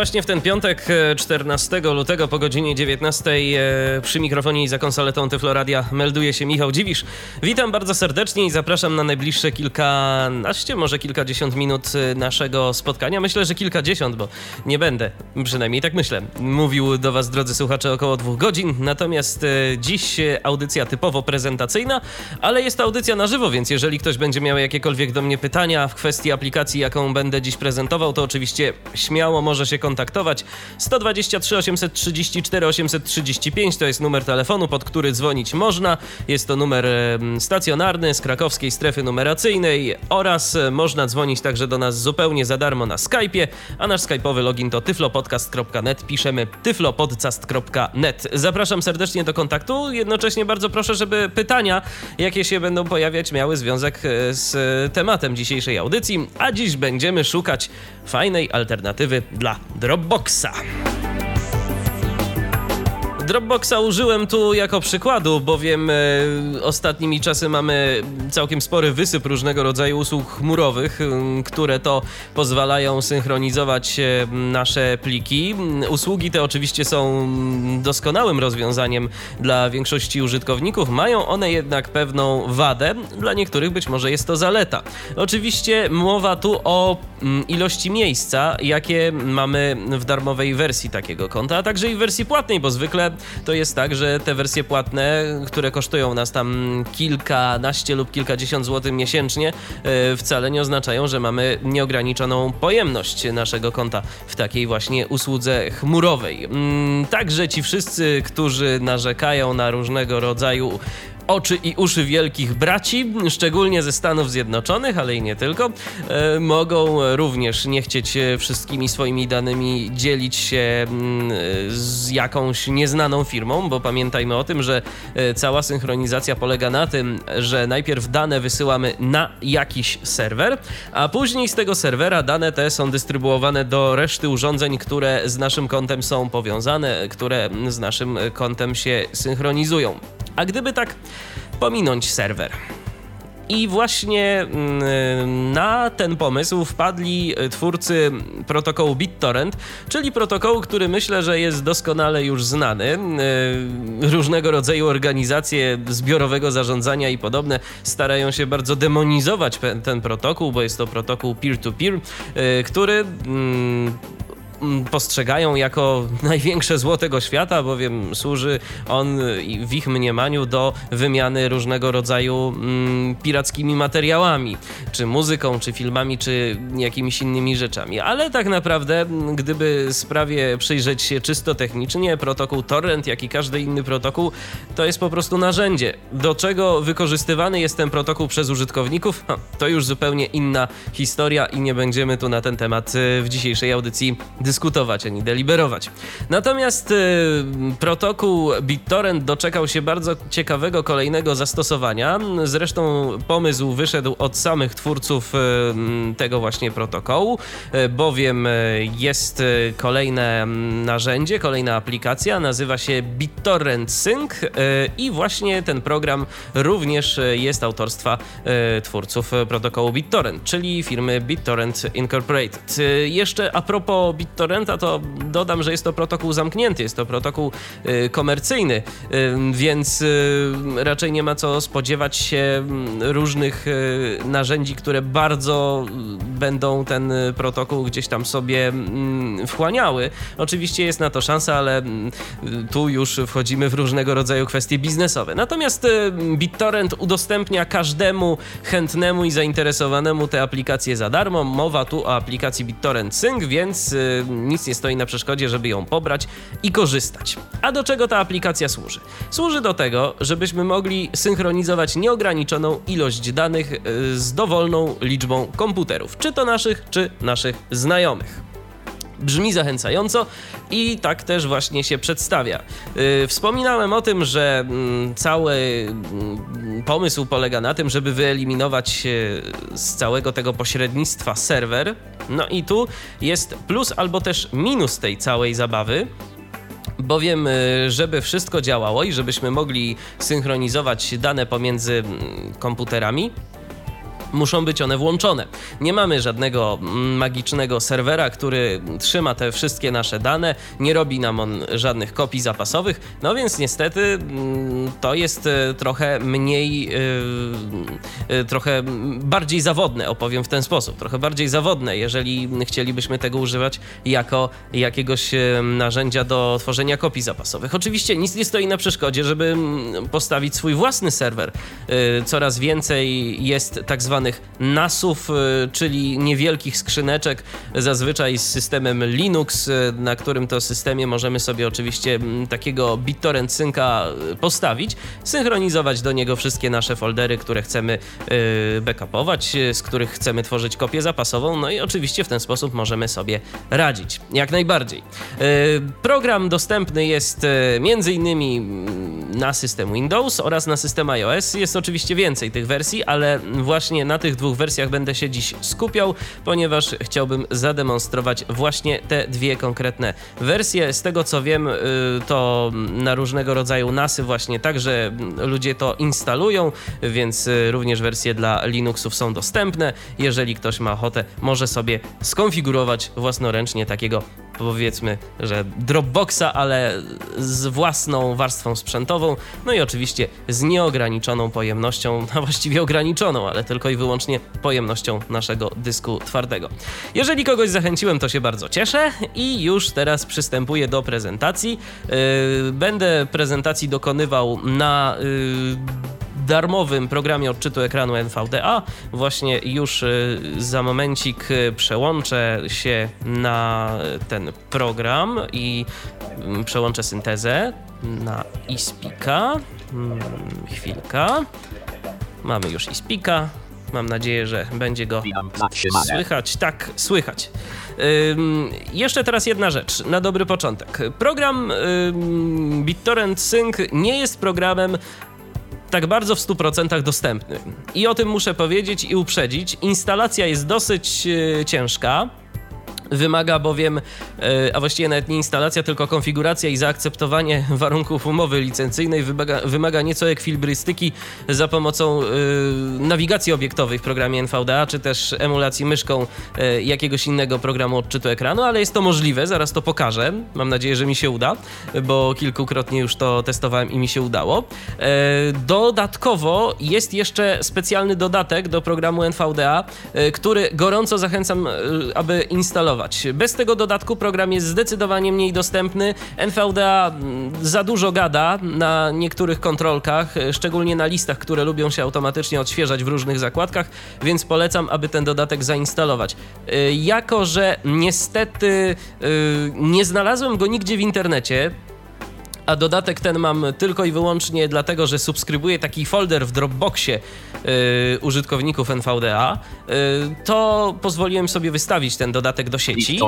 Właśnie w ten piątek 14 e, lutego po godzinie 19 e, przy mikrofonie i za konsoletą Tyfloradia melduje się Michał Dziwisz. Witam bardzo serdecznie i zapraszam na najbliższe kilkanaście, może kilkadziesiąt minut e, naszego spotkania. Myślę, że kilkadziesiąt, bo nie będę, przynajmniej tak myślę, mówił do Was, drodzy słuchacze, około dwóch godzin. Natomiast dziś audycja typowo prezentacyjna, ale jest audycja na żywo, więc jeżeli ktoś będzie miał jakiekolwiek do mnie pytania w kwestii aplikacji, jaką będę dziś prezentował, to oczywiście śmiało może się kontaktować. 123 834 835 to jest numer telefonu, pod który dzwonić można. Jest to numer stacjonarny z krakowskiej strefy numeracyjnej oraz e, można dzwonić także do nas zupełnie za darmo na Skype'ie, a nasz skype'owy login to tyflopodcast.net. Piszemy tyflopodcast.net. Zapraszam serdecznie do kontaktu. Jednocześnie bardzo proszę, żeby pytania, jakie się będą pojawiać, miały związek e, z tematem dzisiejszej audycji, a dziś będziemy szukać fajnej alternatywy dla Dropboxa. Dropboxa użyłem tu jako przykładu, bowiem e, ostatnimi czasy mamy całkiem spory wysyp różnego rodzaju usług chmurowych, które to pozwalają synchronizować e, nasze pliki. Usługi te oczywiście są doskonałym rozwiązaniem dla większości użytkowników, mają one jednak pewną wadę, dla niektórych być może jest to zaleta. Oczywiście mowa tu o ilości miejsca, jakie mamy w darmowej wersji takiego konta, a także i w wersji płatnej, bo zwykle to jest tak, że te wersje płatne, które kosztują nas tam kilkanaście lub kilkadziesiąt złotych miesięcznie, e, wcale nie oznaczają, że mamy nieograniczoną pojemność naszego konta w takiej właśnie usłudze chmurowej. Mm, także ci wszyscy, którzy narzekają na różnego rodzaju oczy i uszy wielkich braci, szczególnie ze Stanów Zjednoczonych, ale i nie tylko, e, mogą również nie chcieć wszystkimi swoimi danymi dzielić się mm, z jakąś nieznaną firmą, bo pamiętajmy o tym, że e, cała synchronizacja polega na tym, że najpierw dane wysyłamy na jakiś serwer, a później z tego serwera dane te są dystrybuowane do reszty urządzeń, które z naszym kontem są powiązane, które z naszym kontem się synchronizują. A gdyby tak pominąć serwer, i właśnie mm, na ten pomysł wpadli twórcy protokołu BitTorrent, czyli protokołu, który myślę, że jest doskonale już znany. Y, różnego rodzaju organizacje zbiorowego zarządzania i podobne starają się bardzo demonizować ten protokół, bo jest to protokół peer-to-peer, -peer, który Mm, postrzegają jako największe zło tego świata, bowiem służy on w ich mniemaniu do wymiany różnego rodzaju mm, pirackimi materiałami, czy muzyką, czy filmami, czy jakimiś innymi rzeczami. Ale tak naprawdę, gdyby sprawie przyjrzeć się czysto technicznie, protokół Torrent, jak i każdy inny protokół, to jest po prostu narzędzie. Do czego wykorzystywany jest ten protokół przez użytkowników, to już zupełnie inna historia i nie będziemy tu na ten temat y, w dzisiejszej audycji dyskutować dyskutować ani deliberować. Natomiast y, protokół BitTorrent doczekał się bardzo ciekawego kolejnego zastosowania. Zresztą pomysł wyszedł od samych twórców y, tego właśnie protokołu, y, bowiem jest kolejne narzędzie, kolejna aplikacja, nazywa się BitTorrent Sync i właśnie ten program również jest autorstwa twórców protokołu BitTorrent, czyli firmy BitTorrent Incorporated. Jeszcze a propos BitTorrent torrenta, to dodam, że jest to protokół zamknięty, jest to protokół y, komercyjny, y, więc y, raczej nie ma co spodziewać się mm, różnych narzędzi, które bardzo będą ten protokół gdzieś tam sobie mm, wchłaniały. Oczywiście jest na to szansa, ale mm, tu już wchodzimy w różnego rodzaju kwestie biznesowe. Natomiast BitTorrent udostępnia każdemu chętnemu i zainteresowanemu te aplikacje za darmo. Mowa tu o aplikacji BitTorrent Sync, więc nic nie stoi na przeszkodzie, żeby ją pobrać i korzystać. A do czego ta aplikacja służy? Służy do tego, żebyśmy mogli synchronizować nieograniczoną ilość danych e, z dowolną liczbą komputerów, czy to naszych, czy naszych znajomych. Brzmi zachęcająco i tak też właśnie się przedstawia. Yy, wspominałem o tym, że yy, cały yy, pomysł polega na tym, żeby wyeliminować z całego tego pośrednictwa serwer. No i tu jest plus albo też minus tej całej zabawy bowiem y, żeby wszystko działało i żebyśmy mogli synchronizować dane pomiędzy mm, komputerami, muszą być one włączone. Nie mamy żadnego mm, magicznego serwera, który trzyma te wszystkie nasze dane, nie robi nam on żadnych kopii zapasowych, no więc niestety mm, to jest e, trochę mniej, e, e, trochę bardziej zawodne, opowiem w ten sposób, trochę bardziej zawodne, jeżeli chcielibyśmy tego używać jako jakiegoś narzędzia do tworzenia kopii zapasowych. Oczywiście nic nie stoi na przeszkodzie, żeby mm, postawić swój własny serwer. Coraz więcej jest tak zwanych zwanych NASów, y, czyli niewielkich skrzyneczek, zazwyczaj z systemem Linux, y, na którym to systemie możemy sobie oczywiście mm, takiego BitTorrent synka y, postawić, synchronizować do niego wszystkie nasze foldery, które chcemy backupować, z których chcemy tworzyć kopię zapasową, no i oczywiście w ten sposób możemy sobie radzić. Jak najbardziej. Program dostępny jest innymi mm, na system Windows oraz na system iOS. Jest oczywiście więcej tych wersji, ale właśnie na tych dwóch wersjach będę się dziś skupiał, ponieważ chciałbym zademonstrować właśnie te dwie konkretne wersje. Z tego co wiem, y, to na różnego rodzaju NASy właśnie także ludzie to instalują, więc y, również wersje dla Linuxów są dostępne. Jeżeli ktoś ma ochotę, może sobie skonfigurować własnoręcznie takiego powiedzmy, że Dropboxa, ale z własną warstwą sprzętową, no i oczywiście z nieograniczoną pojemnością, a właściwie ograniczoną, ale tylko i wyłącznie pojemnością naszego dysku twardego. Jeżeli kogoś zachęciłem, to się bardzo cieszę i już teraz przystępuję do prezentacji. Yy, będę prezentacji dokonywał na yy, darmowym programie odczytu ekranu NVDA. Właśnie już y, za momencik przełączę się na ten program i mm, przełączę syntezę na iSpeaka. Hmm, chwilka. Mamy już iSpeaka. Mam nadzieję, że będzie go słychać. Tak, słychać. Ym, jeszcze teraz jedna rzecz, na dobry początek. Program ym, BitTorrent Sync nie jest programem tak bardzo w 100% dostępny. I o tym muszę powiedzieć i uprzedzić. Instalacja jest dosyć e, ciężka. Wymaga bowiem, e, a właściwie nawet nie instalacja, tylko konfiguracja i zaakceptowanie warunków umowy licencyjnej wymaga, wymaga nieco ekwilibrystyki za pomocą e, nawigacji obiektowej w programie NVDA, czy też emulacji myszką e, jakiegoś innego programu odczytu ekranu, ale jest to możliwe, zaraz to pokażę. Mam nadzieję, że mi się uda, bo kilkukrotnie już to testowałem i mi się udało. Dodatkowo jest jeszcze specjalny dodatek do programu NVDA, który gorąco zachęcam, aby instalować bez tego dodatku program jest zdecydowanie mniej dostępny. NVDA mm, za dużo gada na niektórych kontrolkach, szczególnie na listach, które lubią się automatycznie odświeżać w różnych zakładkach, więc polecam, aby ten dodatek zainstalować. Y, jako, że niestety y, nie znalazłem go nigdzie w internecie, a dodatek ten mam tylko i wyłącznie dlatego, że subskrybuję taki folder w Dropboxie yy, użytkowników NVDA, yy, to pozwoliłem sobie wystawić ten dodatek do sieci.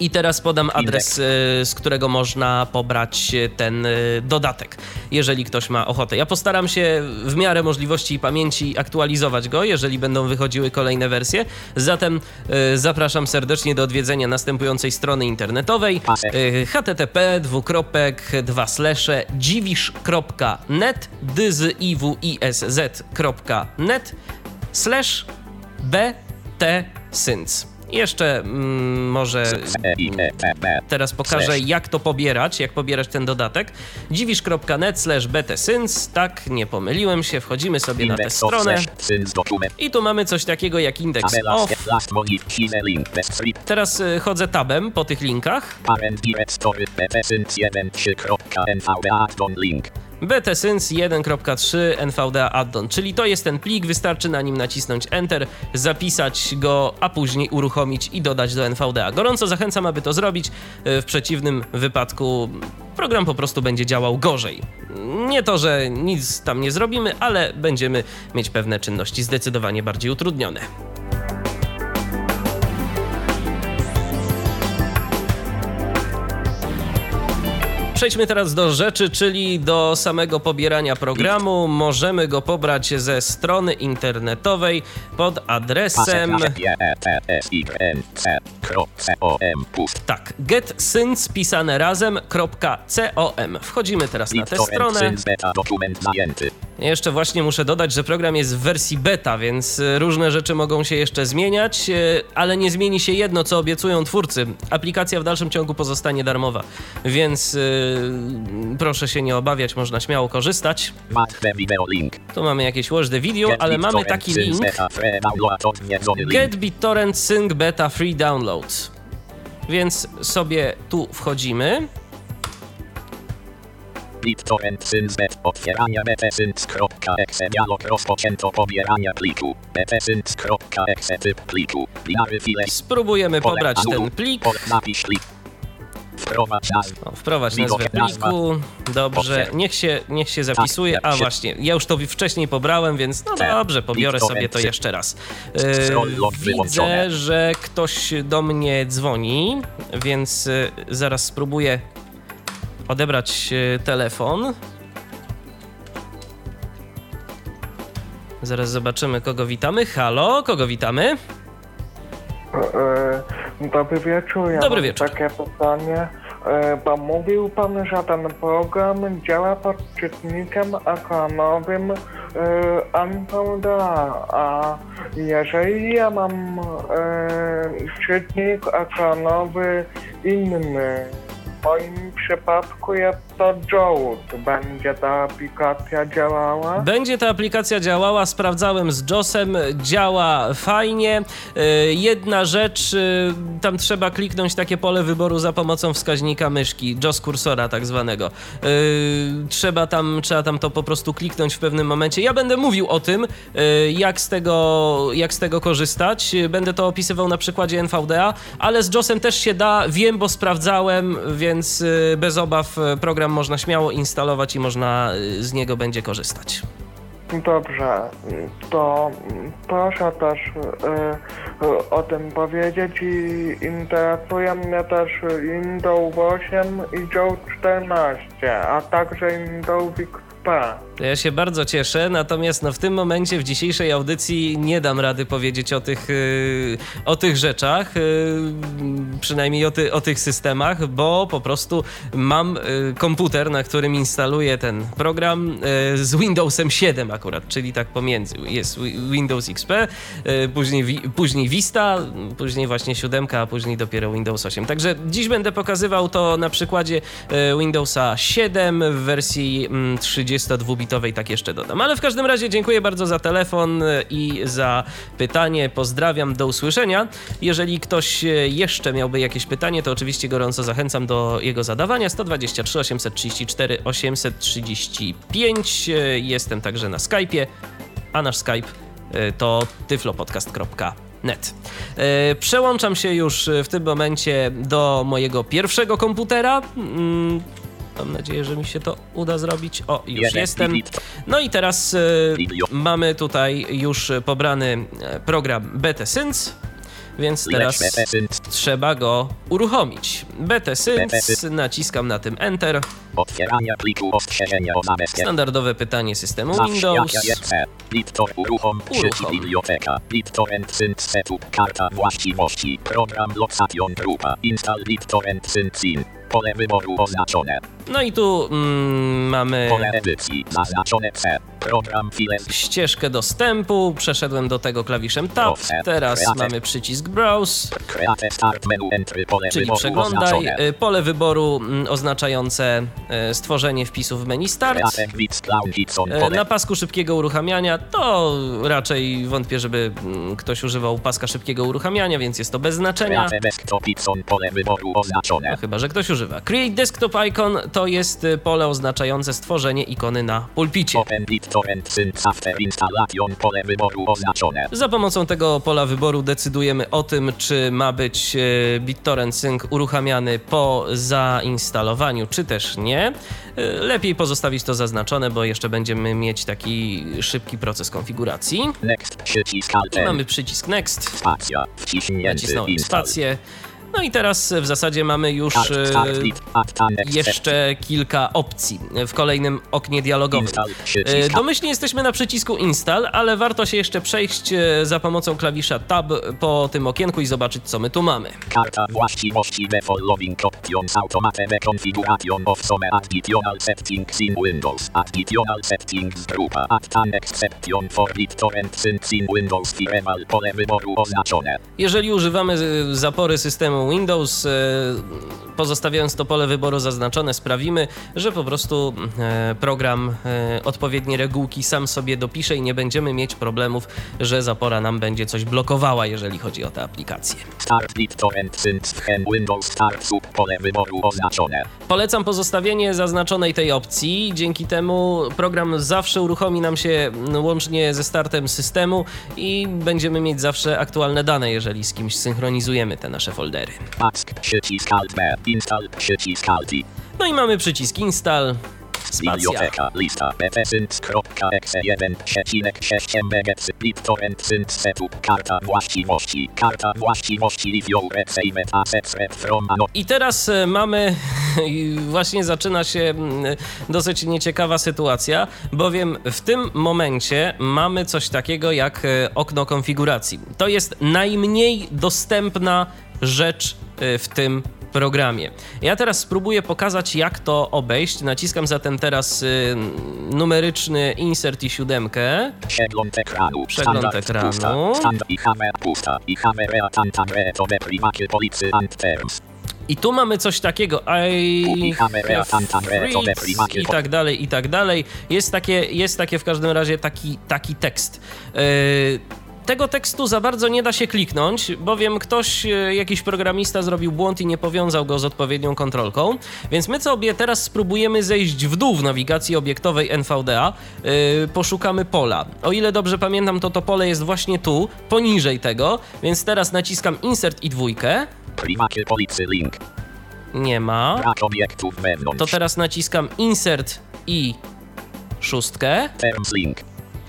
I teraz podam adres, yy, z którego można pobrać ten yy, dodatek, jeżeli ktoś ma ochotę. Ja postaram się w miarę możliwości i pamięci aktualizować go, jeżeli będą wychodziły kolejne wersje. Zatem yy, zapraszam serdecznie do odwiedzenia następującej strony internetowej http dwukropek dwa slesze dziwisz.net dyziwisz.net slash btsyns. Jeszcze mm, może teraz pokażę, jak to pobierać, jak pobierać ten dodatek. dziwisz.net slash btsyns, tak, nie pomyliłem się, wchodzimy sobie na tę stronę i tu mamy coś takiego jak indeks off. Teraz y, chodzę tabem po tych linkach. BTSync 1.3 NVDA addon, czyli to jest ten plik, wystarczy na nim nacisnąć Enter, zapisać go, a później uruchomić i dodać do NVDA. Gorąco zachęcam, aby to zrobić, w przeciwnym wypadku program po prostu będzie działał gorzej. Nie to, że nic tam nie zrobimy, ale będziemy mieć pewne czynności zdecydowanie bardziej utrudnione. Przejdźmy teraz do rzeczy, czyli do samego pobierania programu. Możemy go pobrać ze strony internetowej pod adresem tak, getsync pisane razem.com. Wchodzimy teraz na tę stronę. Jeszcze właśnie muszę dodać, że program jest w wersji beta, więc y, różne rzeczy mogą się jeszcze zmieniać, y, ale nie zmieni się jedno, co obiecują twórcy. Aplikacja w dalszym ciągu pozostanie darmowa, więc proszę się nie obawiać, można śmiało korzystać. Tu mamy jakieś watch the video, ale mamy taki link. Get BitTorrent Sync Beta Free Download. Więc sobie tu wchodzimy. BitTorrent Synsbet otwierania btsyns.exe dialog rozpoczęto pobierania pliku btsyns.exe typ pliku binary file Spróbujemy pobrać ten plik. Napisz plik Wprowadź nazwę. O, wprowadź nazwę pliku. Dobrze, niech się, niech się zapisuje. A właśnie, ja już to wcześniej pobrałem, więc no dobrze, pobiorę sobie to jeszcze raz. E, widzę, że ktoś do mnie dzwoni, więc e, zaraz spróbuję odebrać e, telefon. Zaraz zobaczymy, kogo witamy. Halo, kogo witamy? Dobry wieczór. Ja Dobry mam wieczór. Takie pytanie. E, Bo mówił pan, że ten program działa pod czytnikiem ekranowym e, NVDA, a jeżeli ja mam e, czytnik ekranowy inny, moim przypadku jest to JOWT, będzie ta aplikacja działała? Będzie ta aplikacja działała, sprawdzałem z JOSem, działa fajnie. E, Jedna rzecz, e, tam trzeba kliknąć takie pole wyboru za pomocą wskaźnika myszki, JOS kursora tak zwanego. E, Trzeba tam, trzeba tam to po prostu kliknąć w pewnym momencie. Ja będę mówił o tym, jak z tego, jak z tego korzystać. Będę to opisywał na przykładzie NVDA, ale z JOSem też się da, wiem, bo sprawdzałem, więc e, bez obaw e, program można śmiało instalować i można e, z niego będzie korzystać. Dobrze, to proszę też y, y, o tym powiedzieć i interesuje mnie też Windows 8 i Joe 14, a także Windows XP. Ja się bardzo cieszę, natomiast no w tym momencie, w dzisiejszej audycji nie dam rady powiedzieć o tych, y, o tych rzeczach, y, przynajmniej o, ty, o tych systemach, bo po prostu mam y, komputer, na którym instaluję ten program z Windowsem 7 akurat, czyli tak pomiędzy. Jest Windows XP, później, później Vista, później właśnie 7, a później dopiero Windows 8. Także dziś będę pokazywał to na przykładzie Windowsa 7 w wersji mm, 32 orbitowej, tak jeszcze dodam. Ale w każdym razie dziękuję bardzo za telefon e, i za pytanie. Pozdrawiam, do usłyszenia. Jeżeli ktoś e, jeszcze miałby jakieś pytanie, to oczywiście gorąco zachęcam do jego zadawania. 123 834 835. Jestem także na Skype'ie, a nasz Skype e, to tyflopodcast.net. Przełączam się już w tym momencie do mojego pierwszego komputera. Mm, Mam nadzieję, że mi się to uda zrobić. O, już jestem. No i teraz y, mamy tutaj już pobrany e, program BTSync, więc teraz trzeba go uruchomić. BTSync, naciskam na tym Enter. Otwierania pliku ostrzeżenia o zabezpieczeniu. Standardowe pytanie systemu Windows. BitTor uruchom, sieci biblioteka, BitTorrent Sync Setup, karta właściwości, program Location Grupa, install BitTorrent Sync pole wyboru oznaczone, No i tu mm, mamy pole edycji, zaznaczone C, program ścieżkę dostępu. Przeszedłem do tego klawiszem Tab. Offset, Teraz Create. mamy przycisk Browse. create start menu entry, pole Czyli wyboru przeglądaj oznaczone, y, pole wyboru mm, oznaczające y, stworzenie wpisu w menu Start. create E, pole Na pasku szybkiego uruchamiania to raczej wątpię, żeby mm, ktoś używał paska szybkiego uruchamiania, więc jest to bez znaczenia. create desktop pole wyboru No, oznaczone, chyba, że ktoś używa. Create Desktop Icon to jest y, pole oznaczające stworzenie ikony na pulpicie. Za pomocą tego pola wyboru decydujemy o tym, czy ma być e, BitTorrent Sync uruchamiany po zainstalowaniu, czy też nie. E, Lepiej pozostawić to zaznaczone, bo jeszcze będziemy mieć taki szybki proces konfiguracji. next przycisk mamy przycisk Next. Spacja. Wciśnięty Nacisnąłem install. No i teraz w zasadzie mamy już e, list, add, an, accept, jeszcze kilka opcji w kolejnym oknie dialogowym. E, Domyślnie jesteśmy na przycisku Install, ale warto się jeszcze przejść e, za pomocą klawisza Tab po tym okienku i zobaczyć, co my tu mamy. Karta właściwości options automate configuration of some additional settings in Windows. Additional settings grupa. An exception for BitTorrent since in Windows firewall pole wyboru oznaczone. Jeżeli używamy e, zapory systemu Windows, e, pozostawiając to pole wyboru zaznaczone, sprawimy, że po prostu e, program e, odpowiednie regułki sam sobie dopisze i nie będziemy mieć problemów, że zapora nam będzie coś blokowała, jeżeli chodzi o te aplikacje. Start BitTorrent hen Windows Start sub pole wyboru oznaczone. Polecam pozostawienie zaznaczonej tej opcji. Dzięki temu program zawsze uruchomi nam się mm, łącznie ze startem systemu i będziemy mieć zawsze aktualne dane, jeżeli z kimś synchronizujemy te nasze foldery. Ask przycisk Alt B. Install przycisk Alt I. No i mamy przycisk install. Biblioteka, lista, btsynt.exe1, przecinek 6 mbgc, BitTorrent synt setup, karta właściwości, karta właściwości your assets from ano, I teraz e, mamy, właśnie zaczyna się mm, dosyć nieciekawa sytuacja, bowiem w tym momencie mamy coś takiego jak e, okno konfiguracji. To jest najmniej dostępna rzecz e, w tym programie. Ja teraz spróbuję pokazać, jak to obejść. Naciskam zatem teraz y, numeryczny insert i siódemkę. przegląd ekranu, Przegląd ekranu. i tu mamy coś takiego, I i tak dalej, i tak dalej. Jest takie, jest takie w każdym razie taki, taki tekst. Yy, tego tekstu za bardzo nie da się kliknąć, bowiem ktoś, yy, jakiś programista zrobił błąd i nie powiązał go z odpowiednią kontrolką. Więc my sobie teraz spróbujemy zejść w dół w nawigacji obiektowej NVDA, yy, poszukamy pola. O ile dobrze pamiętam, to to pole jest właśnie tu, poniżej tego, więc teraz naciskam insert i dwójkę. Policy link, Nie ma. brak obiektów wewnątrz, To teraz naciskam insert i szóstkę. terms link,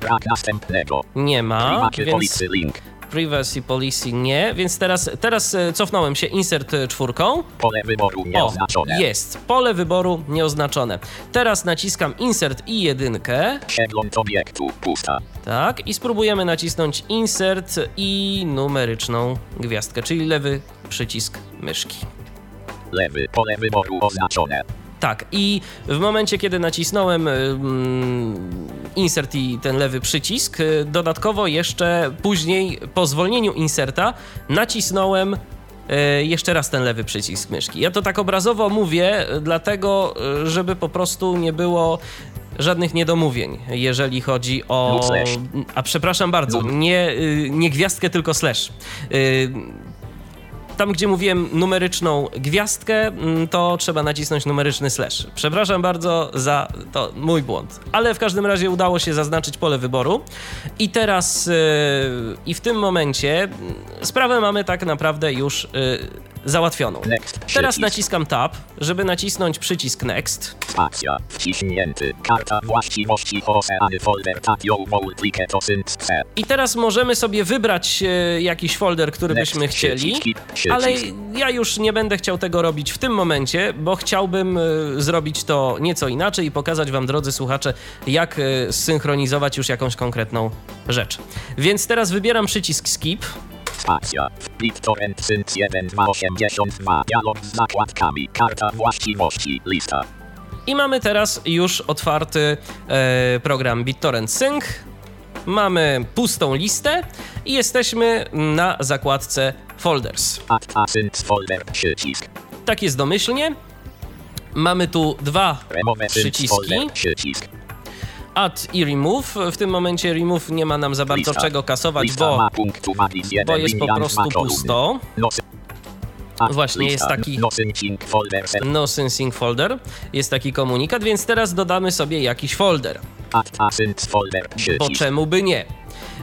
brak następnego, Nie ma, private więc policy link, privacy policy nie, więc teraz, teraz e, cofnąłem się insert e, czwórką. pole wyboru O, nieoznaczone, jest. Pole wyboru nieoznaczone. Teraz naciskam insert i jedynkę, przegląd obiektu pusta, tak, i spróbujemy nacisnąć insert i numeryczną gwiazdkę, czyli lewy przycisk myszki. lewy, pole wyboru oznaczone, Tak, i w momencie, kiedy nacisnąłem mm, insert i ten lewy przycisk, y, dodatkowo jeszcze później po zwolnieniu inserta nacisnąłem y, jeszcze raz ten lewy przycisk myszki. Ja to tak obrazowo mówię, y, dlatego, y, żeby po prostu nie było żadnych niedomówień, jeżeli chodzi o... Slash. A przepraszam bardzo, Lub. nie, y, nie gwiazdkę, tylko slash. Tam, gdzie mówiłem numeryczną gwiazdkę, mm, to trzeba nacisnąć numeryczny slash. Przepraszam bardzo za to mój błąd. Ale w każdym razie udało się zaznaczyć pole wyboru. I teraz yy, i w tym momencie mm, sprawę mamy tak naprawdę już yy, załatwioną. next, Teraz naciskam tab, żeby nacisnąć przycisk next. spacja, wciśnięty, karta właściwości oceany folder C, I teraz możemy sobie wybrać yy, jakiś folder, który next, byśmy chcieli. przyciski, Ale ja już nie będę chciał tego robić w tym momencie, bo chciałbym y, zrobić to nieco inaczej i pokazać Wam, drodzy słuchacze, jak y, synchronizować już jakąś konkretną rzecz. Więc teraz wybieram przycisk Skip. Spacja. BitTorrent Sync 1282. Dialog z zakładkami. Karta właściwości. Lista. I mamy teraz już otwarty e, program BitTorrent Sync. Mamy pustą listę i jesteśmy na zakładce Folders. Add a sync folder. Przycisk. Tak jest domyślnie. Mamy tu dwa Remove sync przyciski. folder. Przycisk. Add i remove. W tym momencie remove nie ma nam za bardzo Lista. czego kasować, bo, ma punktu magis 1 bo jest po prostu pusto. Właśnie, jest taki- No syncing folder. Jest taki komunikat, więc teraz dodamy sobie jakiś folder. Bo czemu by nie?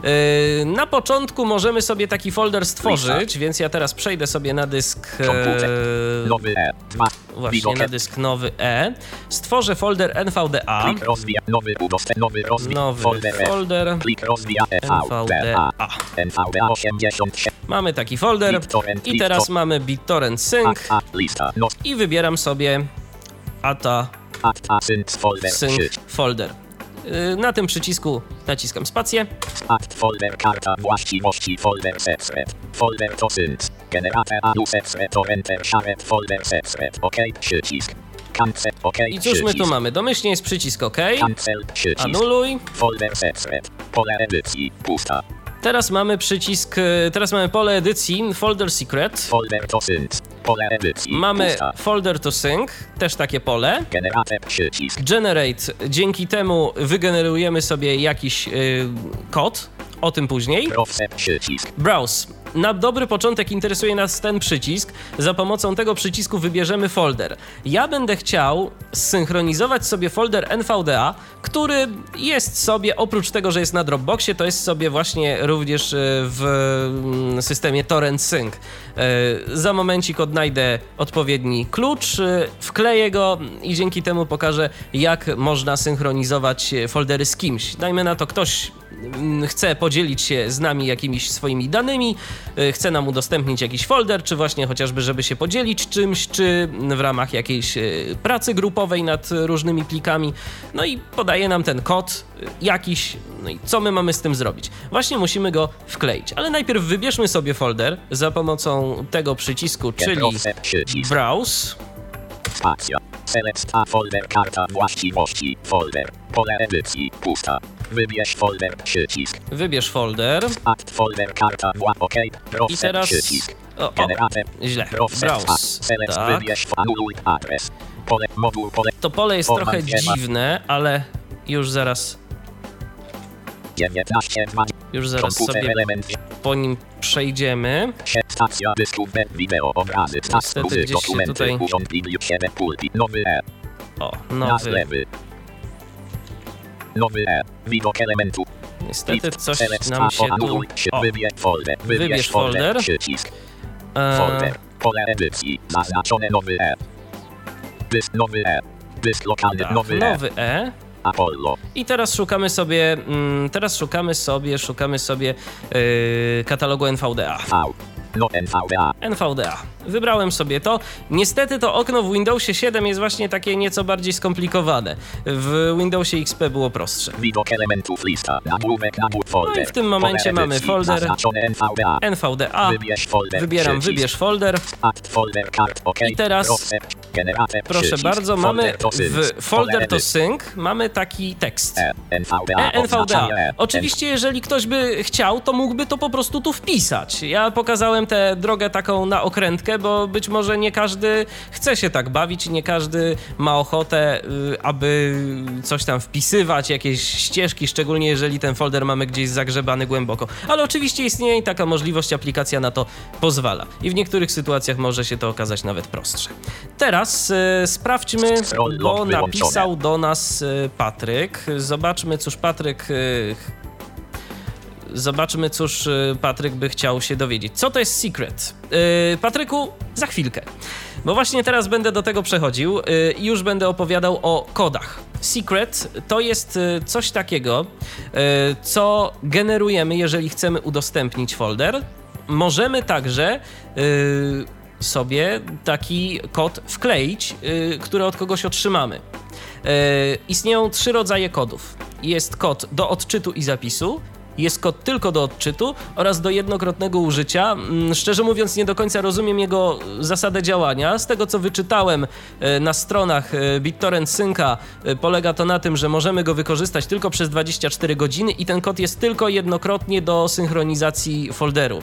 Yy, na początku możemy sobie taki folder stworzyć, więc ja teraz przejdę sobie na dysk. E, Nowy E. 2. właśnie na dysk nowy E. Stworzę folder NVDA. Nowy Folder. E. NVDA. NVDA. NVDA 87. Mamy taki folder i teraz mamy BitTorrent Sync not, i wybieram sobie ATA Sync. Folder. Y, Na tym przycisku naciskam spację. Act folder karta właściwości folder secret. Folder to adu to enter shared folder. OK przycisk. Cancel OK I cóż my tu mamy? Domyślnie jest przycisk OK. Cancel przycisk. Anuluj. Folder. Pole edycji. Pusta. Teraz mamy przycisk, y, teraz mamy pole edycji Folder Secret. Folder to. Pole edycji. Mamy Pusta. Folder to Sync, też takie pole. Generator przycisk. Generate, dzięki temu wygenerujemy sobie jakiś y, kod, o tym później. Browser przycisk. Browse. Na dobry początek interesuje nas ten przycisk. Za pomocą tego przycisku wybierzemy folder. Ja będę chciał zsynchronizować sobie folder NVDA, który jest sobie, oprócz tego, że jest na Dropboxie, to jest sobie właśnie również e, w mm, systemie Torrent Sync. E, Za momencik odnajdę odpowiedni klucz, e, wkleję go i dzięki temu pokażę, jak można synchronizować e, foldery z kimś. Dajmy na to, ktoś mm, chce podzielić się z nami jakimiś swoimi danymi, chce nam udostępnić jakiś folder, czy właśnie chociażby, żeby się podzielić czymś, czy w ramach jakiejś pracy grupowej nad różnymi plikami. No i podaje nam ten kod jakiś, no i co my mamy z tym zrobić? Właśnie musimy go wkleić, ale najpierw wybierzmy sobie folder za pomocą tego przycisku, czyli browse. Spacja. Folder karta właściwości. Folder. Pole edycji. Pusta. Wybierz folder przycisk. Wybierz folder Act folder karta wła OK. i Browser teraz... przycisk. O, o, Generator. źle. Browse. Select Tak. wybierz anuluj adres. Pole moduł pole To pole jest trochę dziwne, ale już zaraz, 19 2 już zaraz sobie po nim przejdziemy. stacja dysków wideo obrazy Niestety gdzieś się dokumenty tutaj- nowy e. O, nowy. nowy e. Widok elementu. Niestety coś nam się tu... O, wybierz folder Wybierz folder. przycisk. E, folder pole edycji zaznaczone nowy e. Dysk nowy e. Dysk lokalny tak, nowy e. nowy E. Apollo I teraz szukamy sobie, mm, teraz szukamy sobie, szukamy sobie yy, katalogu NVDA. V no NVDA NVDA. Wybrałem sobie to. Niestety to okno w Windowsie 7 jest właśnie takie nieco bardziej skomplikowane. W Windowsie XP było prostsze. widok elementów lista nagłówek nagłówek folder No i w tym momencie mamy folder. NVDA NVDA. Wybierz folder Wybieram przycisk. wybierz folder. Act folder card OK. I teraz- generator, Proszę przycisk, bardzo, mamy w folder to sync mamy taki tekst. E, NVDA, E, NVDA. E. Oczywiście, jeżeli ktoś by chciał, to mógłby to po prostu tu wpisać. Ja pokazałem tę drogę taką na okrętkę, bo być może nie każdy chce się tak bawić, nie każdy ma ochotę, y, aby coś tam wpisywać, jakieś ścieżki, szczególnie jeżeli ten folder mamy gdzieś zagrzebany głęboko. Ale oczywiście istnieje i taka możliwość, aplikacja na to pozwala. I w niektórych sytuacjach może się to okazać nawet prostsze. Teraz y, sprawdźmy, bo napisał do nas y, Patryk. Zobaczmy, cóż Patryk. y, Zobaczmy, cóż y, Patryk by chciał się dowiedzieć. Co to jest secret? Yy, Patryku, za chwilkę. Bo właśnie teraz będę do tego przechodził yy, i już będę opowiadał o kodach. Secret to jest y, coś takiego, y, co generujemy, jeżeli chcemy udostępnić folder. Możemy także y, sobie taki kod wkleić, y, który od kogoś otrzymamy. Istnieją trzy rodzaje kodów. Jest kod do odczytu i zapisu, jest kod tylko do odczytu oraz do jednokrotnego użycia. Mm, Szczerze mówiąc, nie do końca rozumiem jego zasadę działania. Z tego co wyczytałem e, na stronach e, BitTorrent Synca, e, polega to na tym, że możemy go wykorzystać tylko przez 24 godziny i ten kod jest tylko jednokrotnie do synchronizacji folderu.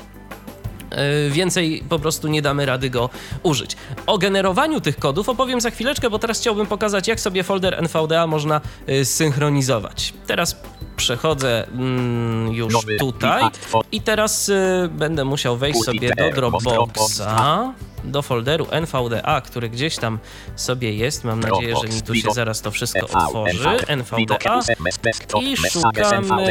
E, Więcej po prostu nie damy rady go użyć. O generowaniu tych kodów opowiem za chwileczkę, bo teraz chciałbym pokazać, jak sobie folder NVDA można e, synchronizować. Teraz przechodzę mm, już tutaj i teraz e, będę musiał wejść sobie do Dropboxa, do folderu NVDA, który gdzieś tam sobie jest. Mam nadzieję, że mi tu się zaraz to wszystko otworzy. NVDA i szukamy, szukamy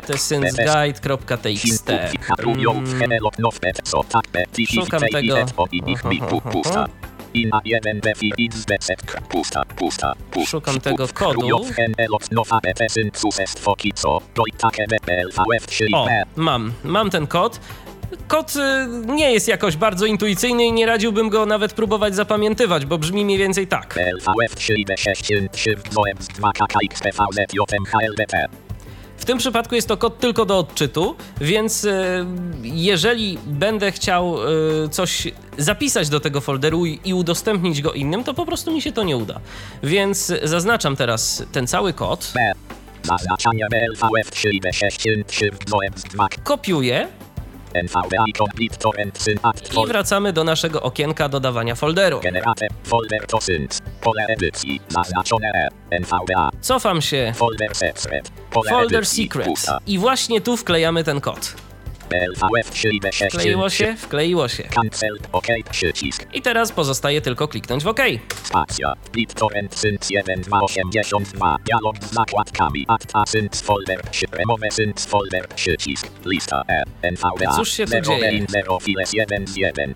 betesensguide.txt. Mm, Szukam tego. Ina 1 defi xbz. Pusta, pusta, pusta. Szukam tego kodu. Rujow hen elot nowa epesyn sus fokico. Dojtake wpl vf 3 O, mam, mam ten kod. Kod y, nie jest jakoś bardzo intuicyjny i nie radziłbym go nawet próbować zapamiętywać, bo brzmi mniej więcej tak. LVF 3 d 6 shift zoebs 2 kkxpvz jmhldt. W tym przypadku jest to kod tylko do odczytu, więc y, jeżeli będę chciał y, coś zapisać do tego folderu i udostępnić go innym, to po prostu mi się to nie uda. Więc zaznaczam teraz ten cały kod, B. Zaznaczanie LVF 3 d 6 shift zoebs 2 kopiuję i wracamy do naszego okienka dodawania folderu. Generate folder to synt. Pole edycji. Zaznaczone E. NVDA. Cofam się, Folder secret. Folder secret i właśnie tu wklejamy ten kod. LVF 3 d 6 Wkleiło się, wkleiło się. Cancel. OK. Przycisk. I teraz pozostaje tylko kliknąć w OK. Spacja. BitTorrent Sync 1282. Dialog z zakładkami. Sync folder. Sync folder. Przycisk. Lista E. NVDA. Cóż się tu dzieje? main Zero files 1 z 1.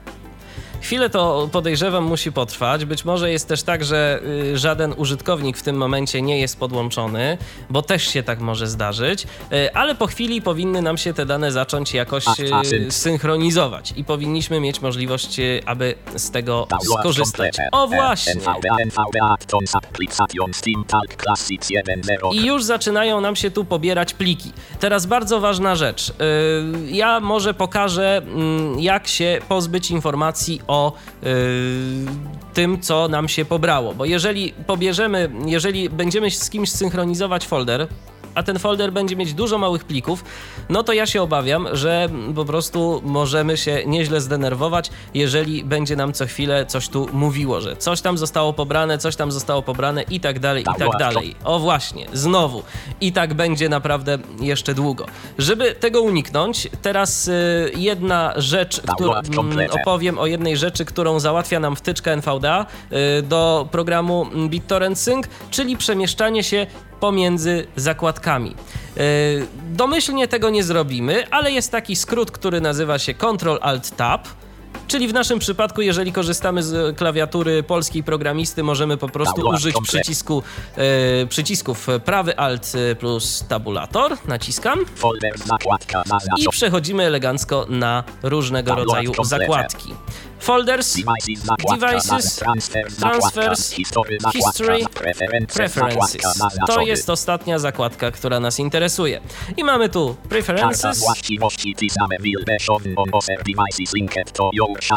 Chwilę to podejrzewam musi potrwać. Być może jest też tak, że y, żaden użytkownik w tym momencie nie jest podłączony, bo też się tak może zdarzyć, y, ale po chwili powinny nam się te dane zacząć jakoś y, synchronizować i powinniśmy mieć możliwość, aby z tego skorzystać. O właśnie! NVDA. NVDA Actons Application Steam Talk Classics 1.0. I już zaczynają nam się tu pobierać pliki. Teraz bardzo ważna rzecz. Ja może pokażę, mm, jak się pozbyć informacji o yy, tym, co nam się pobrało. Bo jeżeli pobierzemy, jeżeli będziemy z kimś synchronizować folder, a ten folder będzie mieć dużo małych plików, no to ja się obawiam, że po prostu możemy się nieźle zdenerwować, jeżeli będzie nam co chwilę coś tu mówiło, że coś tam zostało pobrane, coś tam zostało pobrane i tak dalej, i tak dalej. O właśnie, znowu. I tak będzie naprawdę jeszcze długo. Żeby tego uniknąć, teraz y, jedna rzecz, Download complete. mm, opowiem o jednej rzeczy, którą załatwia nam wtyczka NVDA y, do programu BitTorrent Sync, czyli przemieszczanie się pomiędzy zakładkami. Y, Domyślnie tego nie zrobimy, ale jest taki skrót, który nazywa się Ctrl Alt Tab. Czyli w naszym przypadku, jeżeli korzystamy z klawiatury polskiej programisty, możemy po prostu użyć przycisku, y, przycisków prawy Alt plus tabulator. Naciskam i przechodzimy elegancko na różnego rodzaju zakładki. Folders, Devices, transfers, history, preferences, To jest ostatnia zakładka, która nas interesuje. I mamy tu Preferences.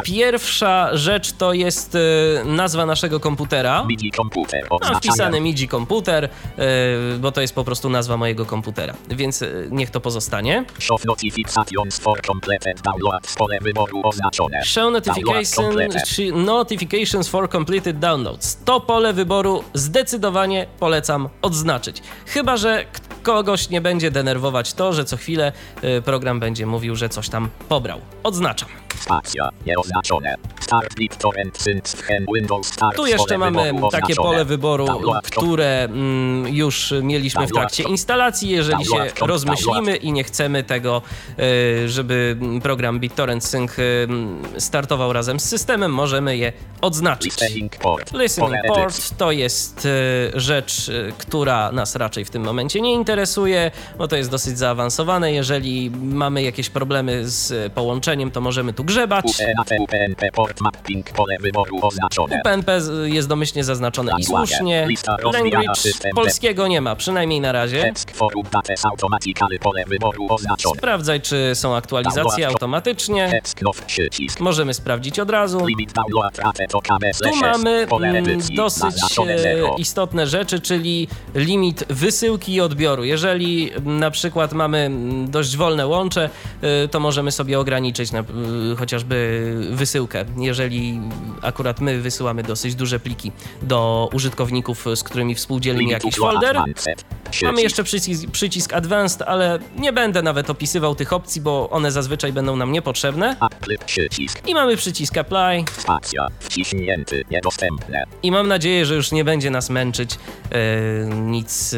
Pierwsza rzecz to jest e, nazwa naszego komputera. Oznaczanie wpisany MIDI komputer, e, bo to jest po prostu nazwa mojego komputera, więc e, niech to pozostanie. Show notifications for completed downloads pole wyboru oznaczone. Show notifications, complete. czy notifications for completed downloads. To pole wyboru zdecydowanie polecam odznaczyć. Chyba, że kogoś nie będzie denerwować to, że co chwilę y, program będzie mówił, że coś tam pobrał. Odznaczam. Spacja, nieoznaczone. Start sync hen Windows Start Tu jeszcze mamy takie pole wyboru, które mm, już mieliśmy w trakcie instalacji. Jeżeli się rozmyślimy i nie chcemy tego, y, żeby program BitTorrent Sync y, startował razem z systemem, możemy je odznaczyć. Listening port. Listening port to jest e, rzecz, która nas raczej w tym momencie nie interesuje, bo to jest dosyć zaawansowane. Jeżeli mamy jakieś problemy z połączeniem, to możemy tu grzebać. UPNP, port mapping pole wyboru oznaczone. UPnP jest domyślnie zaznaczone i słusznie. Language polskiego nie ma, przynajmniej na razie. Sprawdzaj, czy są aktualizacje automatycznie. Możemy sprawdzić od razu. Tu mamy mm, dosyć e, istotne rzeczy, czyli limit wysyłki i odbioru. Jeżeli mm, na przykład mamy mm, dość wolne łącze, y, to możemy sobie ograniczyć na, y, chociażby wysyłkę. Jeżeli akurat my wysyłamy dosyć duże pliki do użytkowników, z którymi współdzielimy jakiś folder. Mamy jeszcze przycisk, przycisk Advanced, ale nie będę nawet opisywał tych opcji, bo one zazwyczaj będą nam niepotrzebne. I mamy przycisk Apply Spacja. Wciśnięty. Niedostępne. i mam nadzieję, że już nie będzie nas męczyć e, nic, e,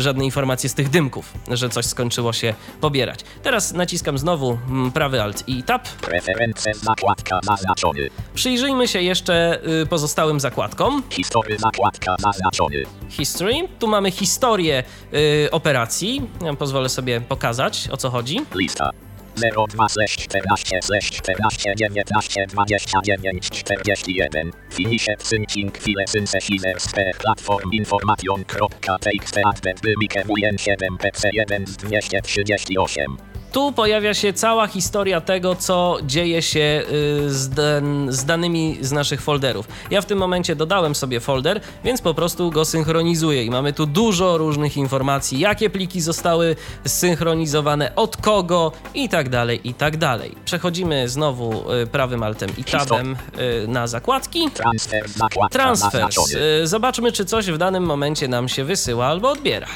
żadne informacje z tych dymków, że coś skończyło się pobierać. Teraz naciskam znowu mm, prawy Alt i Tab. Preferencje zakładka zaznaczony. Przyjrzyjmy się jeszcze y, pozostałym zakładkom. Historia zakładka zaznaczony. History. Tu mamy historię y, operacji. Ja pozwolę sobie pokazać, o co chodzi. Lista. 02 slash 14 slash 14 19 29 41 Finisze syncing file synthesizer spare platform information.txt advent bymikę 7 pc 1 z 238 Tu pojawia się cała historia tego, co dzieje się y, z, dan- z danymi z naszych folderów. Ja w tym momencie dodałem sobie folder, więc po prostu go synchronizuję i mamy tu dużo różnych informacji, jakie pliki zostały zsynchronizowane, od kogo i tak dalej, i tak dalej. Przechodzimy znowu y, prawym altem i tabem y, na zakładki. Transfer Transfers. Zobaczmy, czy coś w danym momencie nam się wysyła albo odbiera.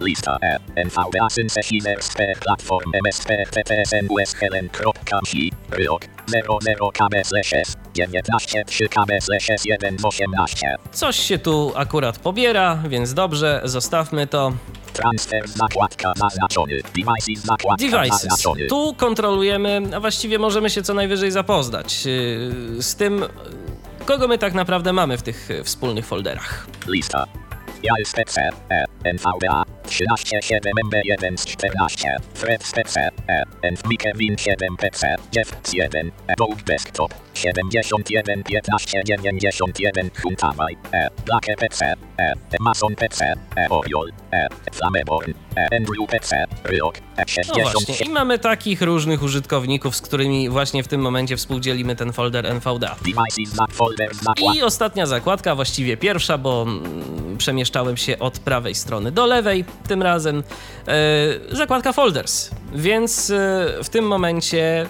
Lista E NVDA synthesizer spare platform MSP TPSN US Helen.si Rok 00 KB slash S 19 3 KB slash S 1 18 Coś się tu akurat pobiera, więc dobrze, zostawmy to. Transfer zakładka zaznaczony. Devices zakładka Devices. zaznaczony. Tu kontrolujemy, a właściwie możemy się co najwyżej zapoznać yy, z tym, kogo my tak naprawdę mamy w tych yy, wspólnych folderach. Lista. JSPC, E, NVDA, 13 7 MB1 z 14, Fred SPC, E, NVMe Win 7 PC, Jeff 1, Adobe Desktop, 71 15 91 Huntawaj, E, Black PC, E, PC, E, Oriol, E, Flameborn, E, Andrew PC, Ryok, E, No 67 właśnie, i mamy takich różnych użytkowników, z którymi właśnie w tym momencie współdzielimy ten folder NVDA. I ostatnia zakładka, właściwie pierwsza, bo mm, przemieszczałem się od prawej strony do lewej tym razem. E, zakładka Folders, więc e, w tym momencie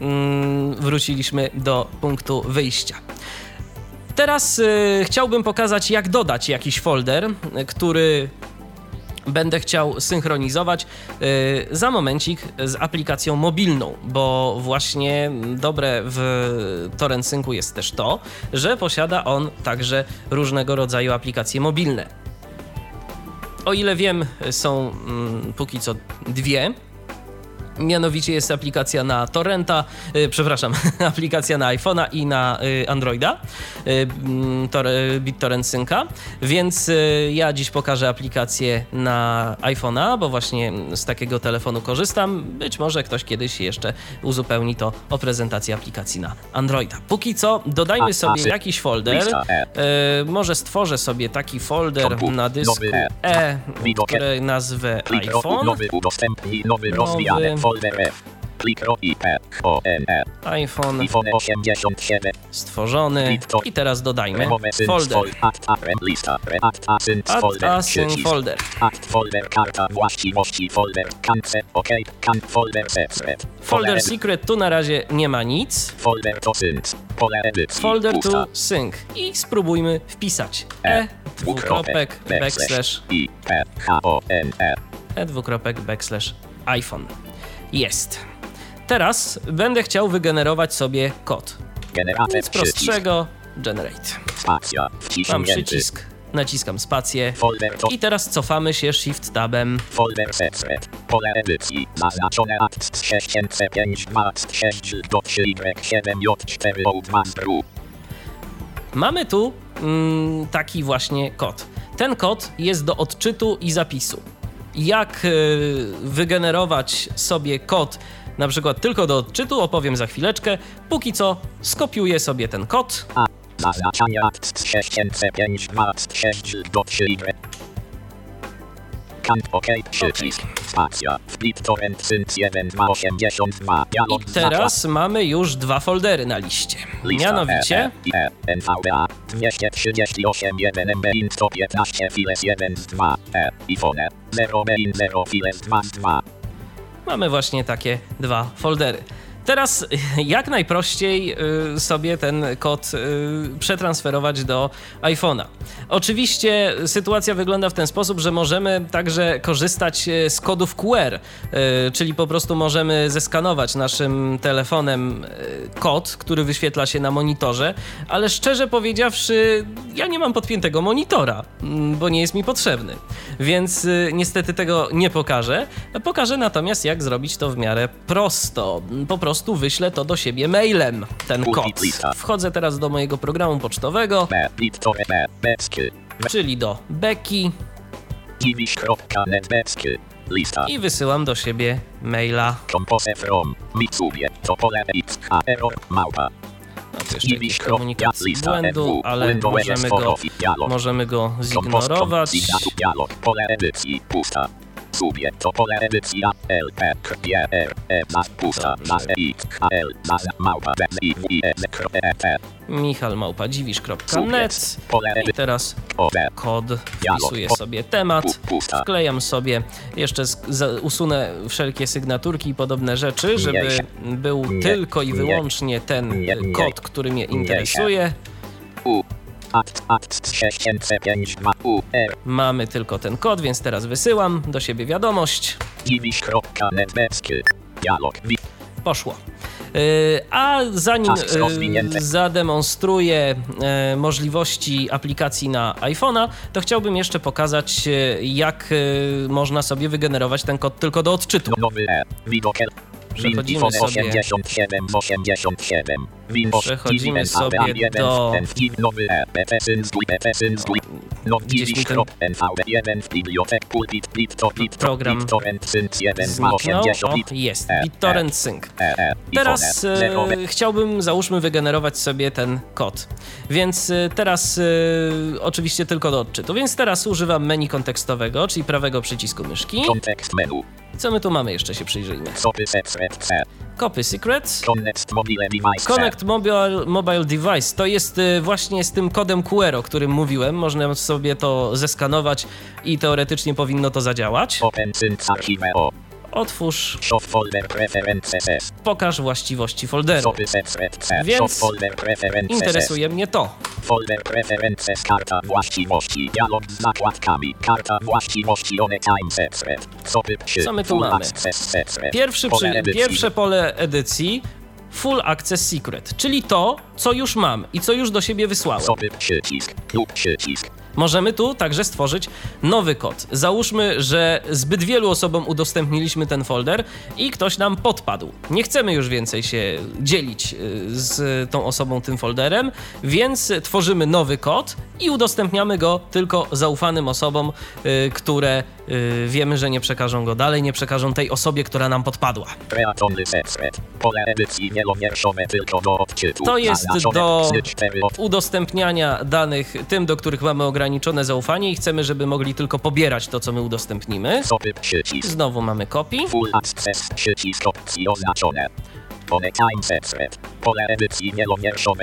mm, wróciliśmy do punktu wyjścia. Teraz e, chciałbym pokazać, jak dodać jakiś folder, który będę chciał synchronizować y, za momencik z aplikacją mobilną, bo właśnie dobre w Torrent Syncu jest też to, że posiada on także różnego rodzaju aplikacje mobilne. O ile wiem, są mm, póki co dwie. Mianowicie jest aplikacja na Torrenta, y, przepraszam, aplikacja na iPhone'a i na y, Androida, y, mm, tor, y, BitTorrent Synca, więc ja dziś pokażę aplikację na iPhone'a, bo właśnie z takiego telefonu korzystam. Być może ktoś kiedyś jeszcze uzupełni to o prezentację aplikacji na Androida. Póki co dodajmy sobie jakiś folder. Może stworzę sobie taki folder na dysku E. Który nazwę iPhone. nowy N E iPhone iPhone 87 stworzony. I teraz dodajmy folder. fol- Act Async folder. Act folder karta właściwości folder Kance OK Kan folder secret Folder secret tu na razie nie ma nic. Folder to sync Pole edycji Folder to sync. I spróbujmy wpisać e dwukropek backslash I P H O N E e dwukropek backslash iPhone. Jest. Teraz będę chciał wygenerować sobie kod. Generator Nic prostszego. Generate. Spacja Mam przycisk, naciskam spację i teraz cofamy się Shift Tabem. Folder secret. Pole edycji. Zaznaczone 6005 6 do 3Y7J4 O2 z dru. Mamy tu mm, taki właśnie kod. Ten kod jest do odczytu i zapisu. Jak y, wygenerować sobie kod, na przykład tylko do odczytu, opowiem za chwileczkę. Póki co skopiuję sobie ten kod. A. Zaznaczanie akt 6005 6 do 3Y. OK przycisk. Spacja. Split torrent sync 1 282. I Dialog teraz mamy już dwa foldery na liście. Lista Mianowicie E, E, NVDA 238 1 MB in 115 files 1 z 2 E iPhone 0 B in 0 files 2 z 2 mamy właśnie takie dwa foldery. Teraz jak najprościej y, sobie ten kod y, przetransferować do iPhone'a. Oczywiście sytuacja wygląda w ten sposób, że możemy także korzystać y, z kodów QR, czyli po prostu możemy zeskanować naszym telefonem kod, który wyświetla się na monitorze, ale szczerze powiedziawszy, ja nie mam podpiętego monitora, mm, bo nie jest mi potrzebny. Więc niestety tego nie pokażę. Pokażę natomiast, jak zrobić to w miarę prosto. Po prostu wyślę to do siebie mailem, ten kod. Wchodzę teraz do mojego programu pocztowego, czyli do Beki i wysyłam do siebie maila. Compose from Mitsubie, to pole x, a error, małpa. No to jeszcze jakiś komunikat z błędu, ale możemy go, możemy go zignorować. Pole edycji, pusta. Subie to pole edycja. L P K P R E za pusta za X H L za małpa Z I W I E Z K E T. Michal małpa dziwisz.net i teraz kod. Wpisuję sobie temat, wklejam sobie, jeszcze usunę wszelkie sygnaturki i podobne rzeczy, żeby był tylko i wyłącznie ten kod, który mnie interesuje. Mamy tylko ten kod, więc teraz wysyłam do siebie wiadomość. Poszło. Y, a zanim y, zademonstruję y, możliwości aplikacji na iPhone'a, to chciałbym jeszcze pokazać, jak można sobie wygenerować ten kod tylko do odczytu. Przechodzimy sobie, przechodzimy sobie do gdzieś mi ten program zniknął. O, jest, BitTorrent Sync. Teraz e, chciałbym, załóżmy, wygenerować sobie ten kod. Więc e, teraz e, oczywiście tylko do odczytu. Więc teraz używam menu kontekstowego, czyli prawego przycisku myszki. Kontekst menu. Co my tu mamy jeszcze się przyjrzyjmy? Copy Secrets. Connect Mobile Device. Connect Mobile, mobile Device. To jest y, właśnie z tym kodem QR, o którym mówiłem. Można sobie to zeskanować i teoretycznie powinno to zadziałać. Open Sync Archiveo. Otwórz. Pokaż właściwości folderu. Więc interesuje mnie to. Folder preferences, karta właściwości, dialog z zakładkami, karta właściwości one time Co my tu mamy? Pierwszy przy, pierwsze pole edycji Full Access Secret, czyli to, co już mam i co już do siebie wysłałem. Przycisk lub przycisk Możemy tu także stworzyć nowy kod. Załóżmy, że zbyt wielu osobom udostępniliśmy ten folder i ktoś nam podpadł. Nie chcemy już więcej się dzielić y, z tą osobą tym folderem, więc tworzymy nowy kod i udostępniamy go tylko zaufanym osobom, y, które y, wiemy, że nie przekażą go dalej, nie przekażą tej osobie, która nam podpadła. To jest do udostępniania danych tym, do których mamy ograniczone zaufanie i chcemy, żeby mogli tylko pobierać to, co my udostępnimy. Znowu mamy copy.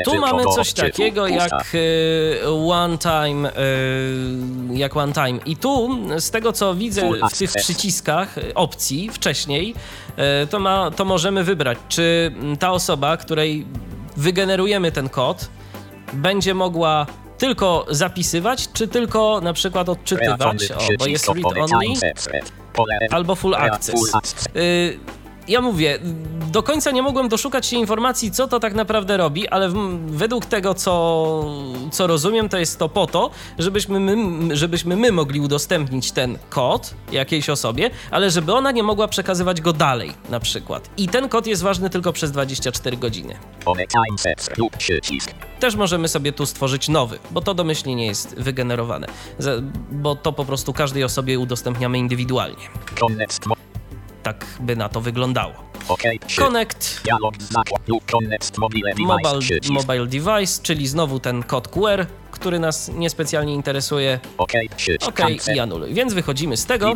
Tu mamy coś takiego jak y, one time, y, jak one time. I tu, z tego co widzę w tych przyciskach opcji wcześniej, y, to, ma, to możemy wybrać, czy ta osoba, której wygenerujemy ten kod, będzie mogła tylko zapisywać, czy tylko na przykład odczytywać, o, bo jest read only, albo full access ja mówię, do końca nie mogłem doszukać się informacji, co to tak naprawdę robi, ale według tego, co, co rozumiem, to jest to po to, żebyśmy my, żebyśmy my mogli udostępnić ten kod jakiejś osobie, ale żeby ona nie mogła przekazywać go dalej, na przykład. I ten kod jest ważny tylko przez 24 godziny. Też możemy sobie tu stworzyć nowy, bo to domyślnie nie jest wygenerowane, bo to po prostu każdej osobie udostępniamy indywidualnie tak by na to wyglądało. Connect mobile, mobile device, czyli znowu ten kod QR, który nas niespecjalnie interesuje. OK i anuluj. Więc wychodzimy z tego.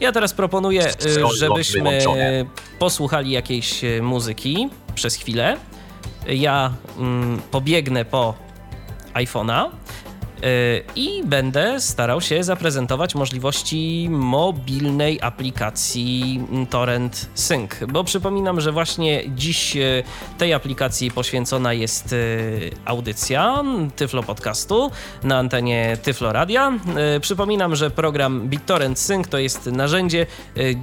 Ja teraz proponuję, y, żebyśmy posłuchali jakiejś y, muzyki przez chwilę. Ja mm, pobiegnę po iPhone'a I będę starał się zaprezentować możliwości mobilnej aplikacji Torrent Sync, bo przypominam, że właśnie dziś tej aplikacji poświęcona jest audycja Tyflo Podcastu na antenie Tyflo Radia. Przypominam, że program BitTorrent Sync to jest narzędzie,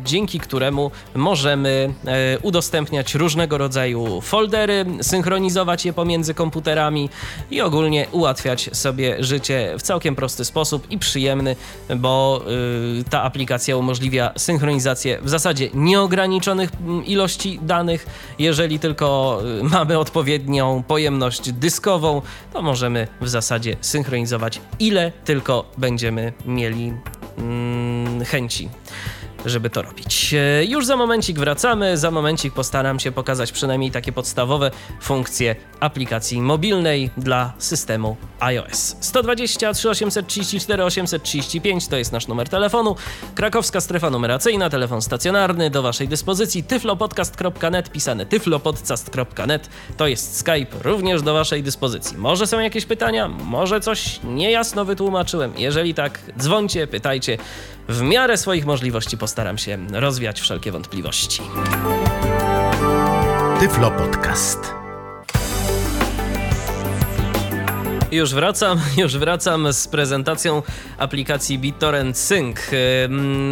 dzięki któremu możemy udostępniać różnego rodzaju foldery, synchronizować je pomiędzy komputerami i ogólnie ułatwiać sobie życie w całkiem prosty sposób i przyjemny, bo y, ta aplikacja umożliwia synchronizację w zasadzie nieograniczonych mm, ilości danych. Jeżeli tylko y, mamy odpowiednią pojemność dyskową, to możemy w zasadzie synchronizować ile tylko będziemy mieli mm, chęci żeby to robić. E, już za momencik wracamy. Za momencik postaram się pokazać przynajmniej takie podstawowe funkcje aplikacji mobilnej dla systemu iOS. 120 3834 835 to jest nasz numer telefonu. Krakowska strefa numeracyjna, telefon stacjonarny do Waszej dyspozycji. tyflopodcast.net, pisane tyflopodcast.net to jest Skype również do Waszej dyspozycji. Może są jakieś pytania? Może coś niejasno wytłumaczyłem? Jeżeli tak, dzwońcie, pytajcie. W miarę swoich możliwości postaram się rozwiać wszelkie wątpliwości. Tyflo Podcast. Już wracam, już wracam z prezentacją aplikacji BitTorrent Sync.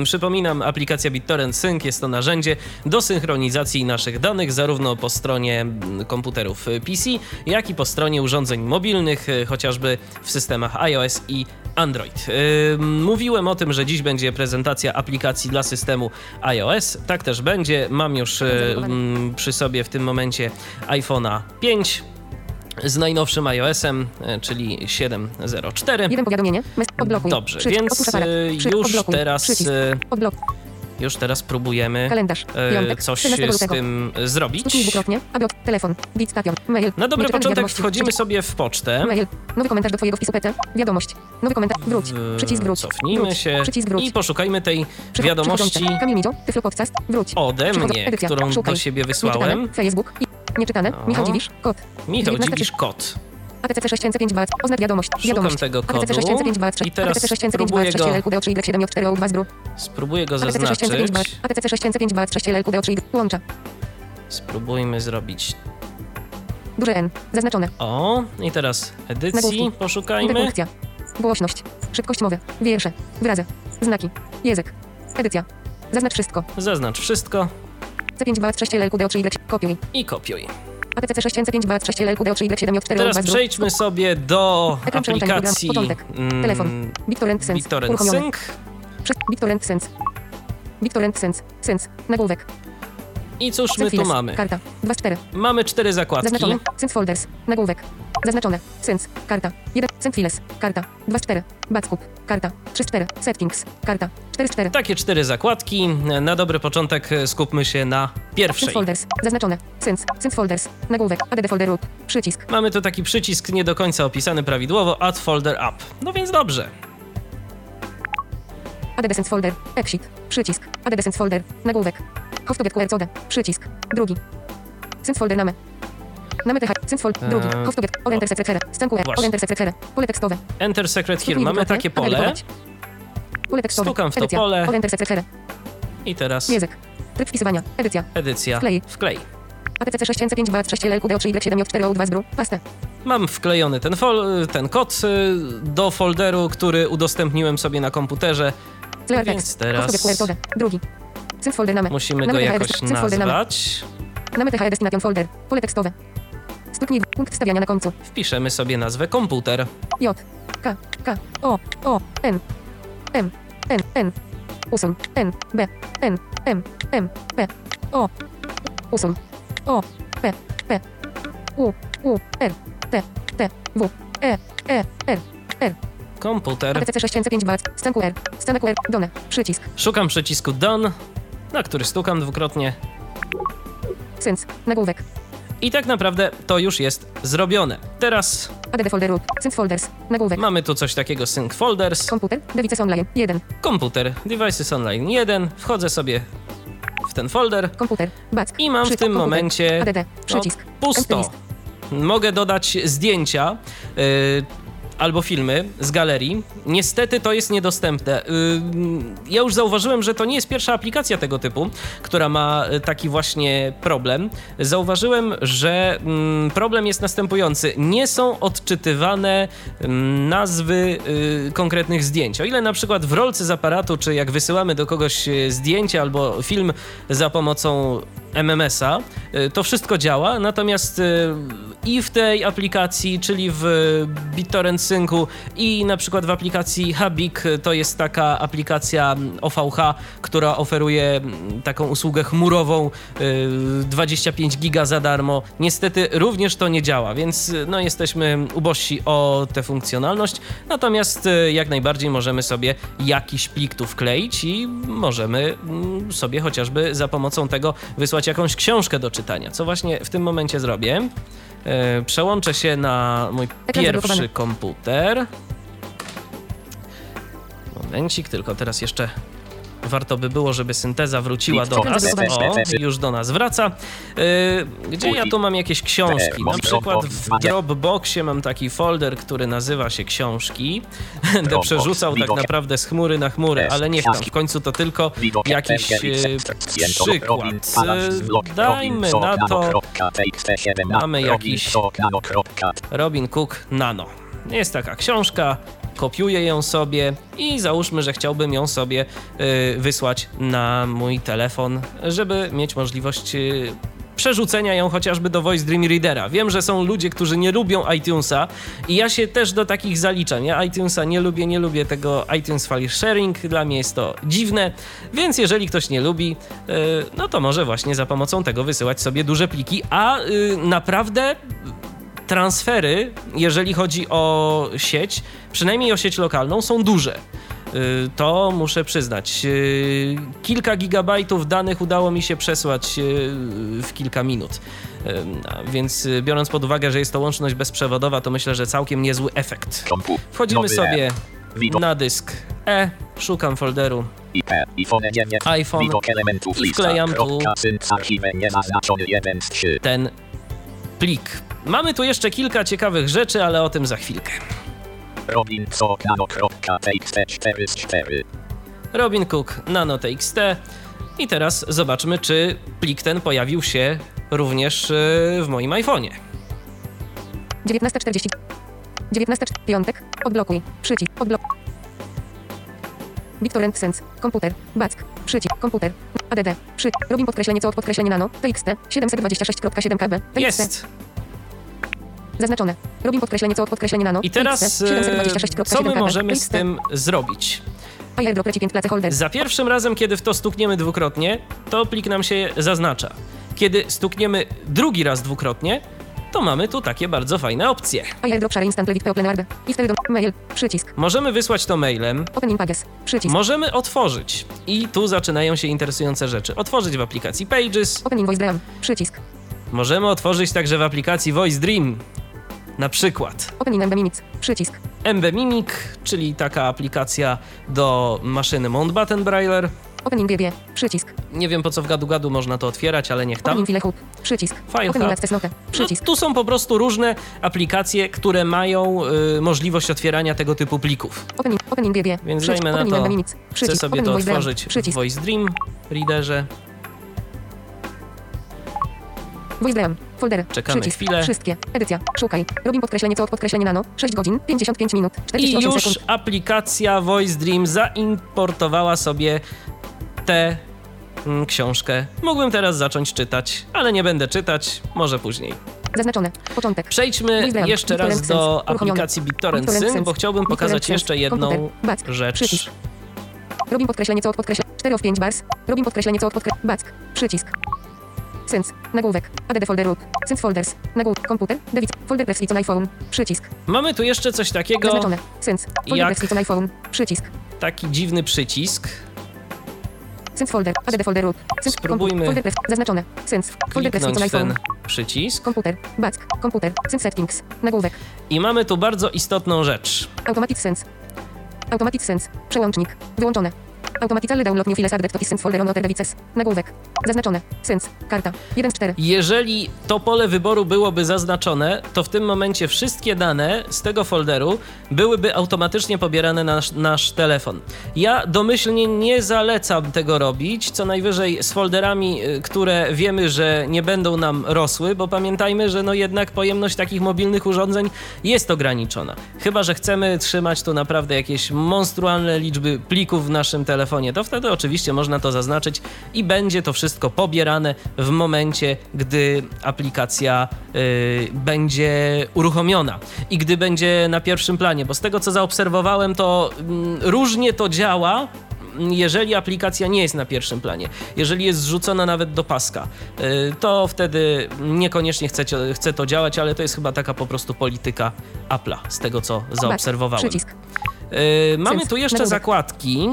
Przypominam, aplikacja BitTorrent Sync jest to narzędzie do synchronizacji naszych danych zarówno po stronie komputerów PC, jak i po stronie urządzeń mobilnych, e, chociażby w systemach iOS i Android. Mówiłem o tym, że dziś będzie prezentacja aplikacji dla systemu iOS. Tak też będzie. Mam już przy sobie w tym momencie iPhone'a 5 z najnowszym iOS-em, e, czyli 7.04. Jeden powiadomienie. Odblokuj. Dobrze, Przycisk. więc Przycisk. już teraz, Przycisk. Odblok. Już teraz próbujemy Kalendarz. e, Piątek. coś 13 z tym zrobić. Aby od- telefon. Mail. Na dobry Nieczekane początek wchodzimy sobie w pocztę. Mail. Nowy komentarz do twojego wpisu PC. Wiadomość. Nowy komentarz. Wróć. W- Przycisk wróć. Cofnijmy się i poszukajmy tej wiadomości. Wróć. ode mnie, którą do siebie wysłałem. Facebook. Nieczytane. Michał Dziwisz. Kod. Michał 19 Dziwisz kod. ATC 6005 BAC. Oznacz wiadomość. Szukam Wiadomość. tego ATC kodu 6005 BAC. i teraz ATC 6005 spróbuję BAC. go- 6 LQD 3 7 4 2 zdru. Spróbuję go ATC 6005 BAC. zaznaczyć. ATC 6005 BAC. 6 LQD 3 Łącza. Spróbujmy zrobić Duże N. Zaznaczone. o. I teraz edycji Nagłówki. poszukajmy. Interpunkcja. Głośność. Szybkość mowy. Wiersze. Wyrazy. Znaki. Język. Edycja. Zaznacz wszystko. Zaznacz wszystko C5 BAC 6 LQD 3 Y. Kopiuj. i kopiuj. ATC 605 BAC 6 LQD 3 Y 7 4 Teraz 2 zdru. przejdźmy sobie do Ekran aplikacji mm, Telefon. BitTorrent Sense. BitTorrent. Sync. BitTorrent Sense. BitTorrent Sense. Sense. Nagłówek. I cóż my tu mamy? Karta. 2 z 4. Mamy cztery zakładki. Zaznaczone. Sense Folders. Nagłówek. Zaznaczone. Sense. Karta. 1. Senfiles. Karta. 2 z 4. Backup. Karta. 3 z 4. Settings. Karta. 4 z 4. Takie cztery zakładki. Na dobry początek e, skupmy się na pierwszej. Folders. Zaznaczone. Sense. Sense Folders. Nagłówek. Add folder root. Przycisk. Mamy tu taki przycisk nie do końca opisany prawidłowo, Add Folder Up. No więc dobrze. Add Folder. Exit. Przycisk. Add Folder. Nagłówek. Host to get QR code. Przycisk. Drugi. Sense Folder name. Name TH. Sense Folder. Drugi. Eee, to get. All enter secret here. Scan QR. All enter secret here. Pole tekstowe. Enter Secret Here. Mamy takie pole. Pole tekstowe. Stukam w to pole. All enter secret here. i teraz Język. Tryb wpisywania. Edycja. edycja Wklej. wklej. ATC 6005 BAT 6 LQD 3 Y 7 2 zdru. Pastę. Mam wklejony ten, fol- ten kod y, do folderu, który udostępniłem sobie na komputerze. Więc teraz-. Drugi. Musimy go jakoś nazwać. Folder. Pole tekstowe. Stuknij punkt wstawiania na końcu. Wpiszemy sobie nazwę komputer. J, K, K, O, O, N, M, N, N, usuń, N, B, N, M, M, P, O, usuń, O, P, P, U, U, R, T, T, W, E, E, R, R, Komputer. ATC 6005 BAT, stan QR, stan QR, done, przycisk, Szukam przycisku Done, na który stukam dwukrotnie. sens, nagłówek, I tak naprawdę to już jest zrobione. Teraz ADD folder sens folders, nagłówek, mamy tu coś takiego Sync Folders, komputer, devices online, 1, komputer, Devices Online 1. Wchodzę sobie w ten folder komputer, BAT, i mam w tym momencie ADD, przycisk, no, pusto. Mogę dodać zdjęcia. Yy, albo filmy z galerii. Niestety to jest niedostępne. Y, Ja już zauważyłem, że to nie jest pierwsza aplikacja tego typu, która ma y, taki właśnie problem. Zauważyłem, że mm, problem jest następujący. Nie są odczytywane mm, nazwy y, konkretnych zdjęć. O ile na przykład w rolce z aparatu, czy jak wysyłamy do kogoś zdjęcie albo film za pomocą MMS-a, y, to wszystko działa, natomiast y, i w tej aplikacji, czyli w BitTorrent Syncu i na przykład w aplikacji Habik, y, to jest taka aplikacja OVH, która oferuje taką usługę chmurową, y, 25 giga za darmo. Niestety również to nie działa, więc no jesteśmy ubożsi o tę funkcjonalność, natomiast jak najbardziej możemy sobie jakiś plik tu wkleić i możemy sobie chociażby za pomocą tego wysłać jakąś książkę do czytania, co właśnie w tym momencie zrobię. E, Przełączę się na mój pierwszy komputer. Momencik, tylko teraz jeszcze warto by było, żeby synteza wróciła do nas. O, już do nas wraca. E, Gdzie ja tu mam jakieś książki? Na przykład w Dropboxie mam taki folder, który nazywa się książki. Będę przerzucał tak naprawdę z chmury na chmurę, ale niech tam. W końcu to tylko jakiś e, przykład. E, Dajmy na to mamy jakiś Robin Cook Nano. Jest taka książka, kopiuję ją sobie i załóżmy, że chciałbym ją sobie y, wysłać na mój telefon, żeby mieć możliwość y, przerzucenia ją chociażby do Voice Dream Readera. Wiem, że są ludzie, którzy nie lubią iTunesa i ja się też do takich zaliczam. Ja iTunesa nie lubię, nie lubię tego iTunes File Sharing, dla mnie jest to dziwne, więc jeżeli ktoś nie lubi, y, no to może właśnie za pomocą tego wysyłać sobie duże pliki, a naprawdę transfery, jeżeli chodzi o sieć, przynajmniej o sieć lokalną, są duże. Y, To muszę przyznać. Y, Kilka gigabajtów danych udało mi się przesłać y, w kilka minut. Więc biorąc pod uwagę, że jest to łączność bezprzewodowa, to myślę, że całkiem niezły efekt. Wchodzimy sobie na dysk E, szukam folderu IP, iPhone 9, iPhone widok elementów i wklejam tu kropka, sync z archiwem niezaznaczony 1 z 3. ten plik. Mamy tu jeszcze kilka ciekawych rzeczy, ale o tym za chwilkę. Robin Cook nano, kropka, txt 4 z 4. Robin Cook Nano TXT. I teraz zobaczmy, czy plik ten pojawił się również yy, w moim iPhone'ie. 19.40. 19. Piątek. Odblokuj. Przycisk. Odblok. BitTorrent Sense. Komputer. Back. Przycisk. Komputer. ADD. Przy. Robin podkreślenie co od podkreślenie nano. TXT. 726.7 KB. TXT. Jest! Zaznaczone. Robin podkreślenie co od podkreślenie nano. I teraz 726.7 co my możemy z tym zrobić? Za pierwszym razem, kiedy w to stukniemy dwukrotnie, to plik nam się zaznacza. Kiedy stukniemy drugi raz dwukrotnie, to mamy tu takie bardzo fajne opcje. AirDrop share instant levit open arb. I wtedy do mail. Przycisk. Możemy wysłać to mailem, Open. Przycisk. możemy otworzyć i tu zaczynają się interesujące rzeczy. Otworzyć w aplikacji Pages, Open invoice dram. Przycisk. Możemy otworzyć także w aplikacji Voice Dream. Na przykład Open in MB minutes. Przycisk. MB Mimic, czyli taka aplikacja do maszyny Mountbatten Brailler. Open in GG. Przycisk. Nie wiem po co w gadu gadu można to otwierać, ale niech tam. in file hub. Przycisk. File Open in hub. access note. No, Przycisk. tu są po prostu różne aplikacje, które mają y, możliwość otwierania tego typu plików. Open in, open in GG. Więc Przycisk. dajmy na to. Chcę sobie Open to dram. otworzyć w. Voice Dream Readerze. Voice dram. Folder. Czekamy Przycisk. chwilę. Wszystkie. Edycja. Szukaj. Robin podkreślenie co od podkreślenie nano. 6 godzin. 55 minut. I 48 już sekund. aplikacja Voice Dream zaimportowała sobie tę mm, książkę. Mógłbym teraz zacząć czytać, ale nie będę czytać, może później. Zaznaczone. Początek. Przejdźmy dram. jeszcze raz do. Uruchomiony. aplikacji BitTorrent Syn, bo chciałbym pokazać jeszcze jedną rzecz. Przycisk. Robin podkreślenie co od podkreślenia. 4 of 5 bars. Robin podkreślenie co od podkreślenia. Back. Przycisk. Sens. Nagłówek. ADD folder root. Sens folders. Nagłówek. Komputer. David. Folder press on iPhone. Przycisk. Mamy tu jeszcze coś takiego, Zaznaczone. Sens. Folder press on iPhone. Przycisk. taki dziwny przycisk. Sens folder. ADD folder root. Sens. Spróbujmy Folder press. Zaznaczone. Sens. Folder on Kliknąć ten iPhone. przycisk. Komputer. Back. Komputer. Sens settings. Nagłówek. I mamy tu bardzo istotną rzecz. Automatic sense. Automatic sense. Przełącznik. Wyłączone. Automaticalny download new files added to send folder on other devices. Nagłówek. Zaznaczone. Sens. Karta. 1 z 4. Jeżeli to pole wyboru byłoby zaznaczone, to w tym momencie wszystkie dane z tego folderu byłyby automatycznie pobierane na nasz, nasz telefon. Ja domyślnie nie zalecam tego robić, co najwyżej z folderami, y, które wiemy, że nie będą nam rosły, bo pamiętajmy, że no jednak pojemność takich mobilnych urządzeń jest ograniczona. Chyba, że chcemy trzymać tu naprawdę jakieś monstrualne liczby plików w naszym telefonie, to wtedy oczywiście można to zaznaczyć i będzie to wszystko pobierane w momencie, gdy aplikacja y, będzie uruchomiona i gdy będzie na pierwszym planie, bo z tego co zaobserwowałem, to mm, różnie to działa. Jeżeli aplikacja nie jest na pierwszym planie, jeżeli jest zrzucona nawet do paska, y, to wtedy niekoniecznie chce, chce to działać, ale to jest chyba taka po prostu polityka Apple'a, z tego co zaobserwowałem. Przycisk. Y, Mamy tu jeszcze zakładki,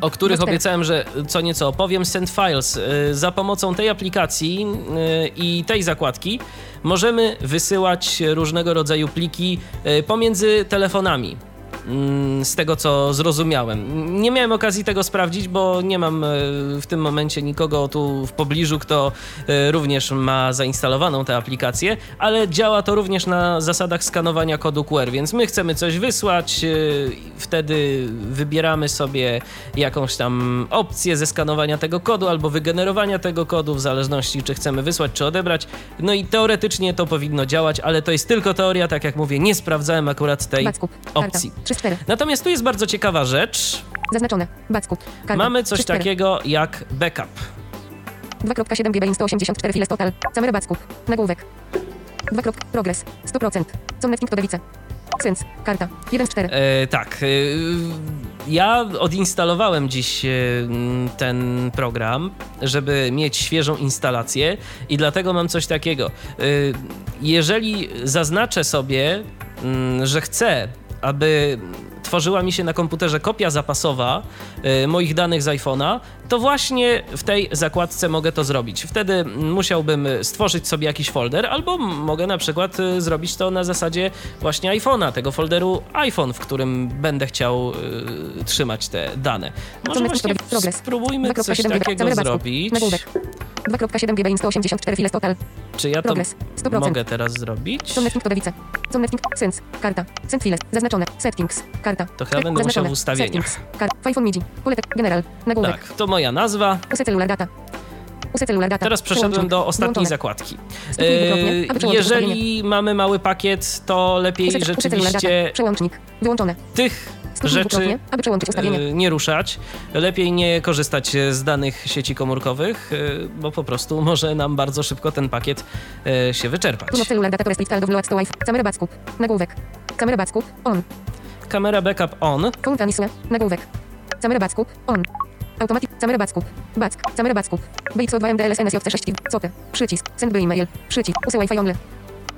o których 2 z 4. obiecałem, że co nieco opowiem. Send Files. Y, Za pomocą tej aplikacji y, i tej zakładki możemy wysyłać różnego rodzaju pliki y, pomiędzy telefonami. Mm, Z tego co zrozumiałem. Nie miałem okazji tego sprawdzić, bo nie mam y, w tym momencie nikogo tu w pobliżu, kto y, również ma zainstalowaną tę aplikację, ale działa to również na zasadach skanowania kodu QR, więc my chcemy coś wysłać, y, wtedy wybieramy sobie jakąś tam opcję ze skanowania tego kodu albo wygenerowania tego kodu, w zależności czy chcemy wysłać, czy odebrać. No i teoretycznie to powinno działać, ale to jest tylko teoria, tak jak mówię, nie sprawdzałem akurat tej opcji. 3 z 4. Natomiast tu jest bardzo ciekawa rzecz. Zaznaczone. Backup. Mamy coś 3 z 4. takiego jak backup. 2.7 GB 184 files total. Camera Backup. Nagłówek. 2. Progress. 100%. Connecting to device. Sens. Karta. 1 z 4. E, tak. E, ja odinstalowałem dziś e, ten program, żeby mieć świeżą instalację i dlatego mam coś takiego. E, jeżeli zaznaczę sobie, mm, że chcę, aby tworzyła mi się na komputerze kopia zapasowa e, moich danych z iPhone'a, to właśnie w tej zakładce mogę to zrobić. Wtedy musiałbym stworzyć sobie jakiś folder, albo mogę na przykład e, zrobić to na zasadzie właśnie iPhone'a, tego folderu iPhone, w którym będę chciał e, trzymać te dane. Może właśnie spróbujmy 2.7 coś takiego zrobić. Nagłówek. 2.7 GB 184 files total. Czy ja to Progress. 100%. mogę teraz zrobić? Connecting to device. Connecting. Sens. Karta. Send files. Zaznaczone. Settings. Karta. To chyba będę musiał w ustawieniach. Settings. Karta. iPhone MIDI. Poletek. General. Nagłówek. Tak, to moja nazwa. Use cellular data. Teraz przeszedłem do ostatniej Włączone. zakładki. Przełączyć Jeżeli mamy mały pakiet, to lepiej rzeczywiście. Wyłączone. tych rzeczy e, nie ruszać. Lepiej nie korzystać z danych sieci komórkowych, e, bo po prostu może nam bardzo szybko ten pakiet e, się wyczerpać. Camera Backup. Nagłówek. Camera Backup. On. Kamera backup on. Transfer. Nagłówek. Camera Backup. On. Automatic. Camera Backup. Back. Camera Backup. BXO2 MDLS NSJ6. COPE. Przycisk. Send by email. Przycisk. Use Wi-Fi only.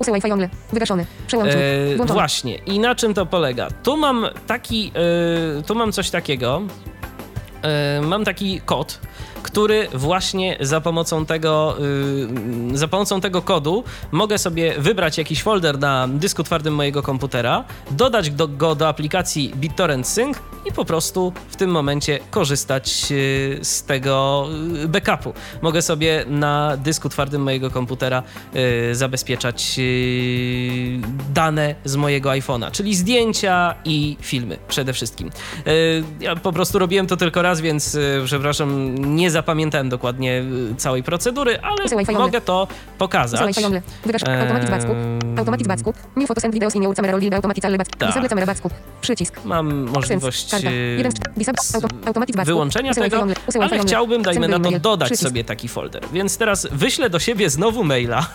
Use Wi-Fi only. Wygaszony. Przełącznik. E, Włączony. właśnie. I na czym to polega? Tu mam taki, e, tu mam coś takiego. E, mam taki kod, który właśnie za pomocą tego, y, za pomocą tego kodu mogę sobie wybrać jakiś folder na dysku twardym mojego komputera, dodać do, go do aplikacji BitTorrent Sync i po prostu w tym momencie korzystać y, z tego y, backupu. Mogę sobie na dysku twardym mojego komputera y, zabezpieczać y, dane z mojego iPhone'a, czyli zdjęcia i filmy przede wszystkim. Y, Ja po prostu robiłem to tylko raz, więc przepraszam, nie zapamiętałem dokładnie y, całej procedury, ale mogę to pokazać. Automatic Backup. New photos and videos in your camera roll automatic backup. Disable camera backup. Przycisk. Mam możliwość y, z wyłączenia tego, ale chciałbym, dajmy na to, dodać sobie taki folder. Więc teraz wyślę do siebie znowu maila.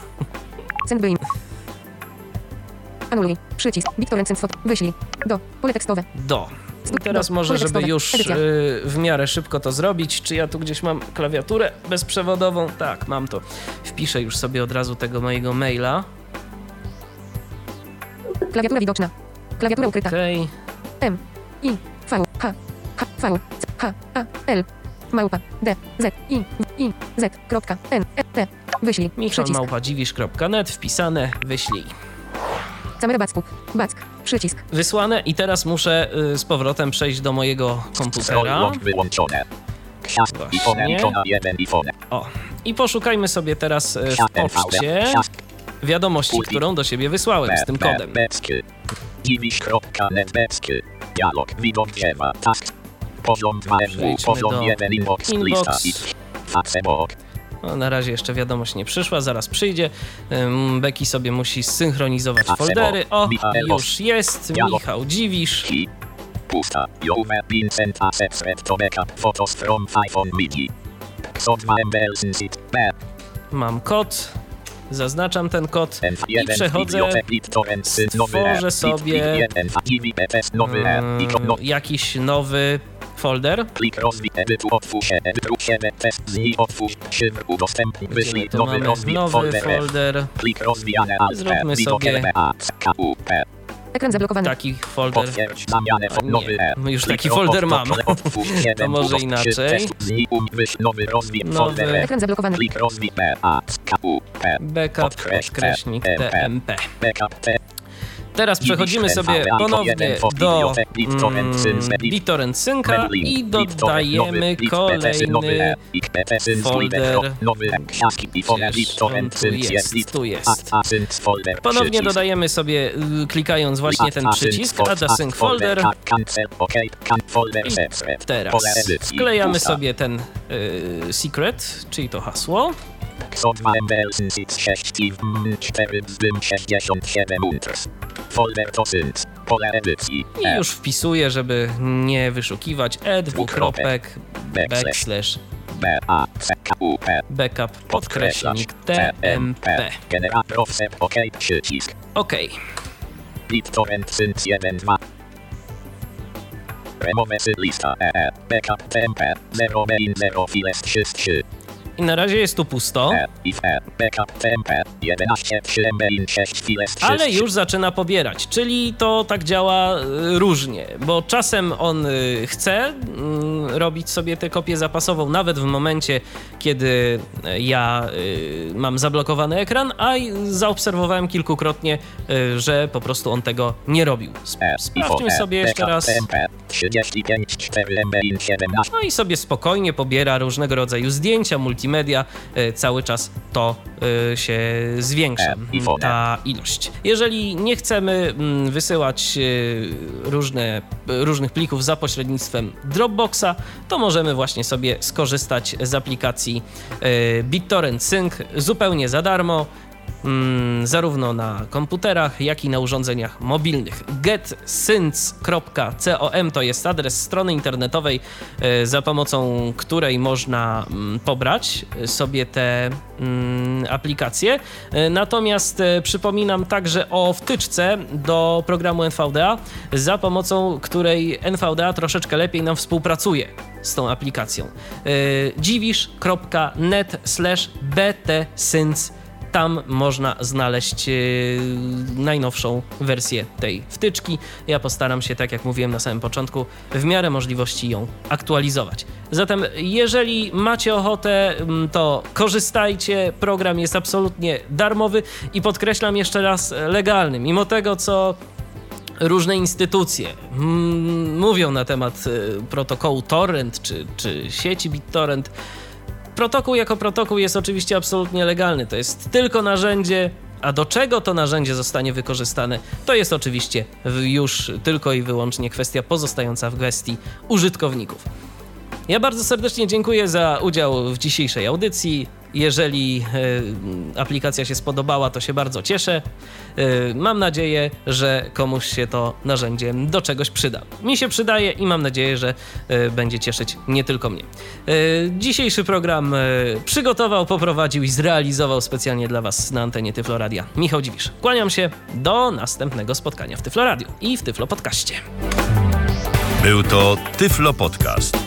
Anuluj. Przycisk. BitTorrent send. Wyślij. Do. Pole tekstowe. do. I teraz Do. może, żeby już y, w miarę szybko to zrobić, czy ja tu gdzieś mam klawiaturę bezprzewodową? Tak, mam to. Wpiszę już sobie od razu tego mojego maila. Klawiatura widoczna. Klawiatura ukryta. Okej. M. I. V. H. H. V. C. H. A. L. Małpa. D. Z. I. I. Z. Kropka. N. E. T. Wyślij. Michał Przycisk. małpa dziwisz.net, wpisane, wyślij. Camera Backup. Back. Przycisk. Wysłane i teraz muszę y, z powrotem przejść do mojego komputera. Wyłączone. Właśnie. iPhone ikona 1 iPhone. O, i poszukajmy sobie teraz y, w poczcie wiadomości, którą do siebie wysłałem z tym kodem. Dialog. Widok dziewa. Task. Poziom 2 FW. Przejdźmy Poziom do 1 inbox. inbox. Lista. Facebook. No, na razie jeszcze wiadomość nie przyszła, zaraz przyjdzie. Becky sobie musi zsynchronizować A, foldery. O, już jest. Michał Dziwisz. Pusta. You've been sent a separate to backup photos from iPhone midi. So 2 MB sit. B. Mam kod. Zaznaczam ten kod i F1 przechodzę. stworzę sobie, no. jakiś nowy folder. Klik rozwij edytu otwórz edytu siebie test z niej otwórz szyfr udostępnij wyślij nowy rozwij nowy folder folder. Klik rozwijane alt Zróbmy sobie-. Ekran zablokowany. Taki folder. Potwierdź zamianę O nie, nowy E. już Klik taki folder mam. siedem może inaczej. um- nowy rozwij Nowy. folder. Ekran zablokowany. Klik rozwij. Backup podkreśnik. TMP. Backup. Teraz przechodzimy sobie ponownie do mm, BitTorrent Synca i dodajemy kolejny folder. Tu jest? Tu jest. Ponownie dodajemy sobie, y, klikając właśnie ten przycisk, Add a Sync Folder. I teraz wklejamy sobie ten y, secret, czyli to hasło. Folder to sync. Pole edycji. I już wpisuję, żeby nie wyszukiwać e dwukropek backslash backup podkreśnik TMP. Generator offset OK przycisk. OK. BitTorrent sync 1 2. Remove lista EE. Backup TMP 0 main 0 files 3 3. I na razie jest tu pusto. If. Backup TMP 11 3 main 6 files 3 ale już zaczyna pobierać, czyli to tak działa y, różnie, bo czasem on y, chce mm, robić sobie tę kopię zapasową nawet w momencie, kiedy y, ja mam zablokowany ekran, a zaobserwowałem kilkukrotnie, że po prostu on tego nie robił. Sp-. Sprawdźmy sobie jeszcze raz. TMP 35 4 main 17. No i sobie spokojnie pobiera różnego rodzaju zdjęcia, multimedia. E, Cały czas to e, się zwiększa, E, ta ilość. Jeżeli nie chcemy wysyłać różne, różnych plików za pośrednictwem Dropboxa, to możemy właśnie sobie skorzystać z aplikacji BitTorrent Sync zupełnie za darmo. Mm, zarówno na komputerach, jak i na urządzeniach mobilnych. getsync.com to jest adres strony internetowej, e, za pomocą której można mm, pobrać sobie te mm, aplikacje. E, Natomiast e, przypominam także o wtyczce do programu NVDA, za pomocą której NVDA troszeczkę lepiej nam współpracuje z tą aplikacją. E, dziwisz.net slash tam można znaleźć e, najnowszą wersję tej wtyczki. Ja postaram się, tak jak mówiłem na samym początku, w miarę możliwości ją aktualizować. Zatem, jeżeli macie ochotę, mm, to korzystajcie. Program jest absolutnie darmowy i podkreślam jeszcze raz legalny. Mimo tego, co różne instytucje mm, mówią na temat e, protokołu Torrent czy, czy sieci BitTorrent, protokół jako protokół jest oczywiście absolutnie legalny. To jest tylko narzędzie, a do czego to narzędzie zostanie wykorzystane, to jest oczywiście już tylko i wyłącznie kwestia pozostająca w gestii użytkowników. Ja bardzo serdecznie dziękuję za udział w dzisiejszej audycji. Jeżeli e, aplikacja się spodobała, to się bardzo cieszę. E, mam nadzieję, że komuś się to narzędzie do czegoś przyda. Mi się przydaje i mam nadzieję, że e, będzie cieszyć nie tylko mnie. Dzisiejszy program przygotował, poprowadził i zrealizował specjalnie dla Was na antenie Tyfloradia Michał Dziwisz. Kłaniam się do następnego spotkania w Tyfloradiu i w Tyflo Podcaście. Był to Tyflo Podcast.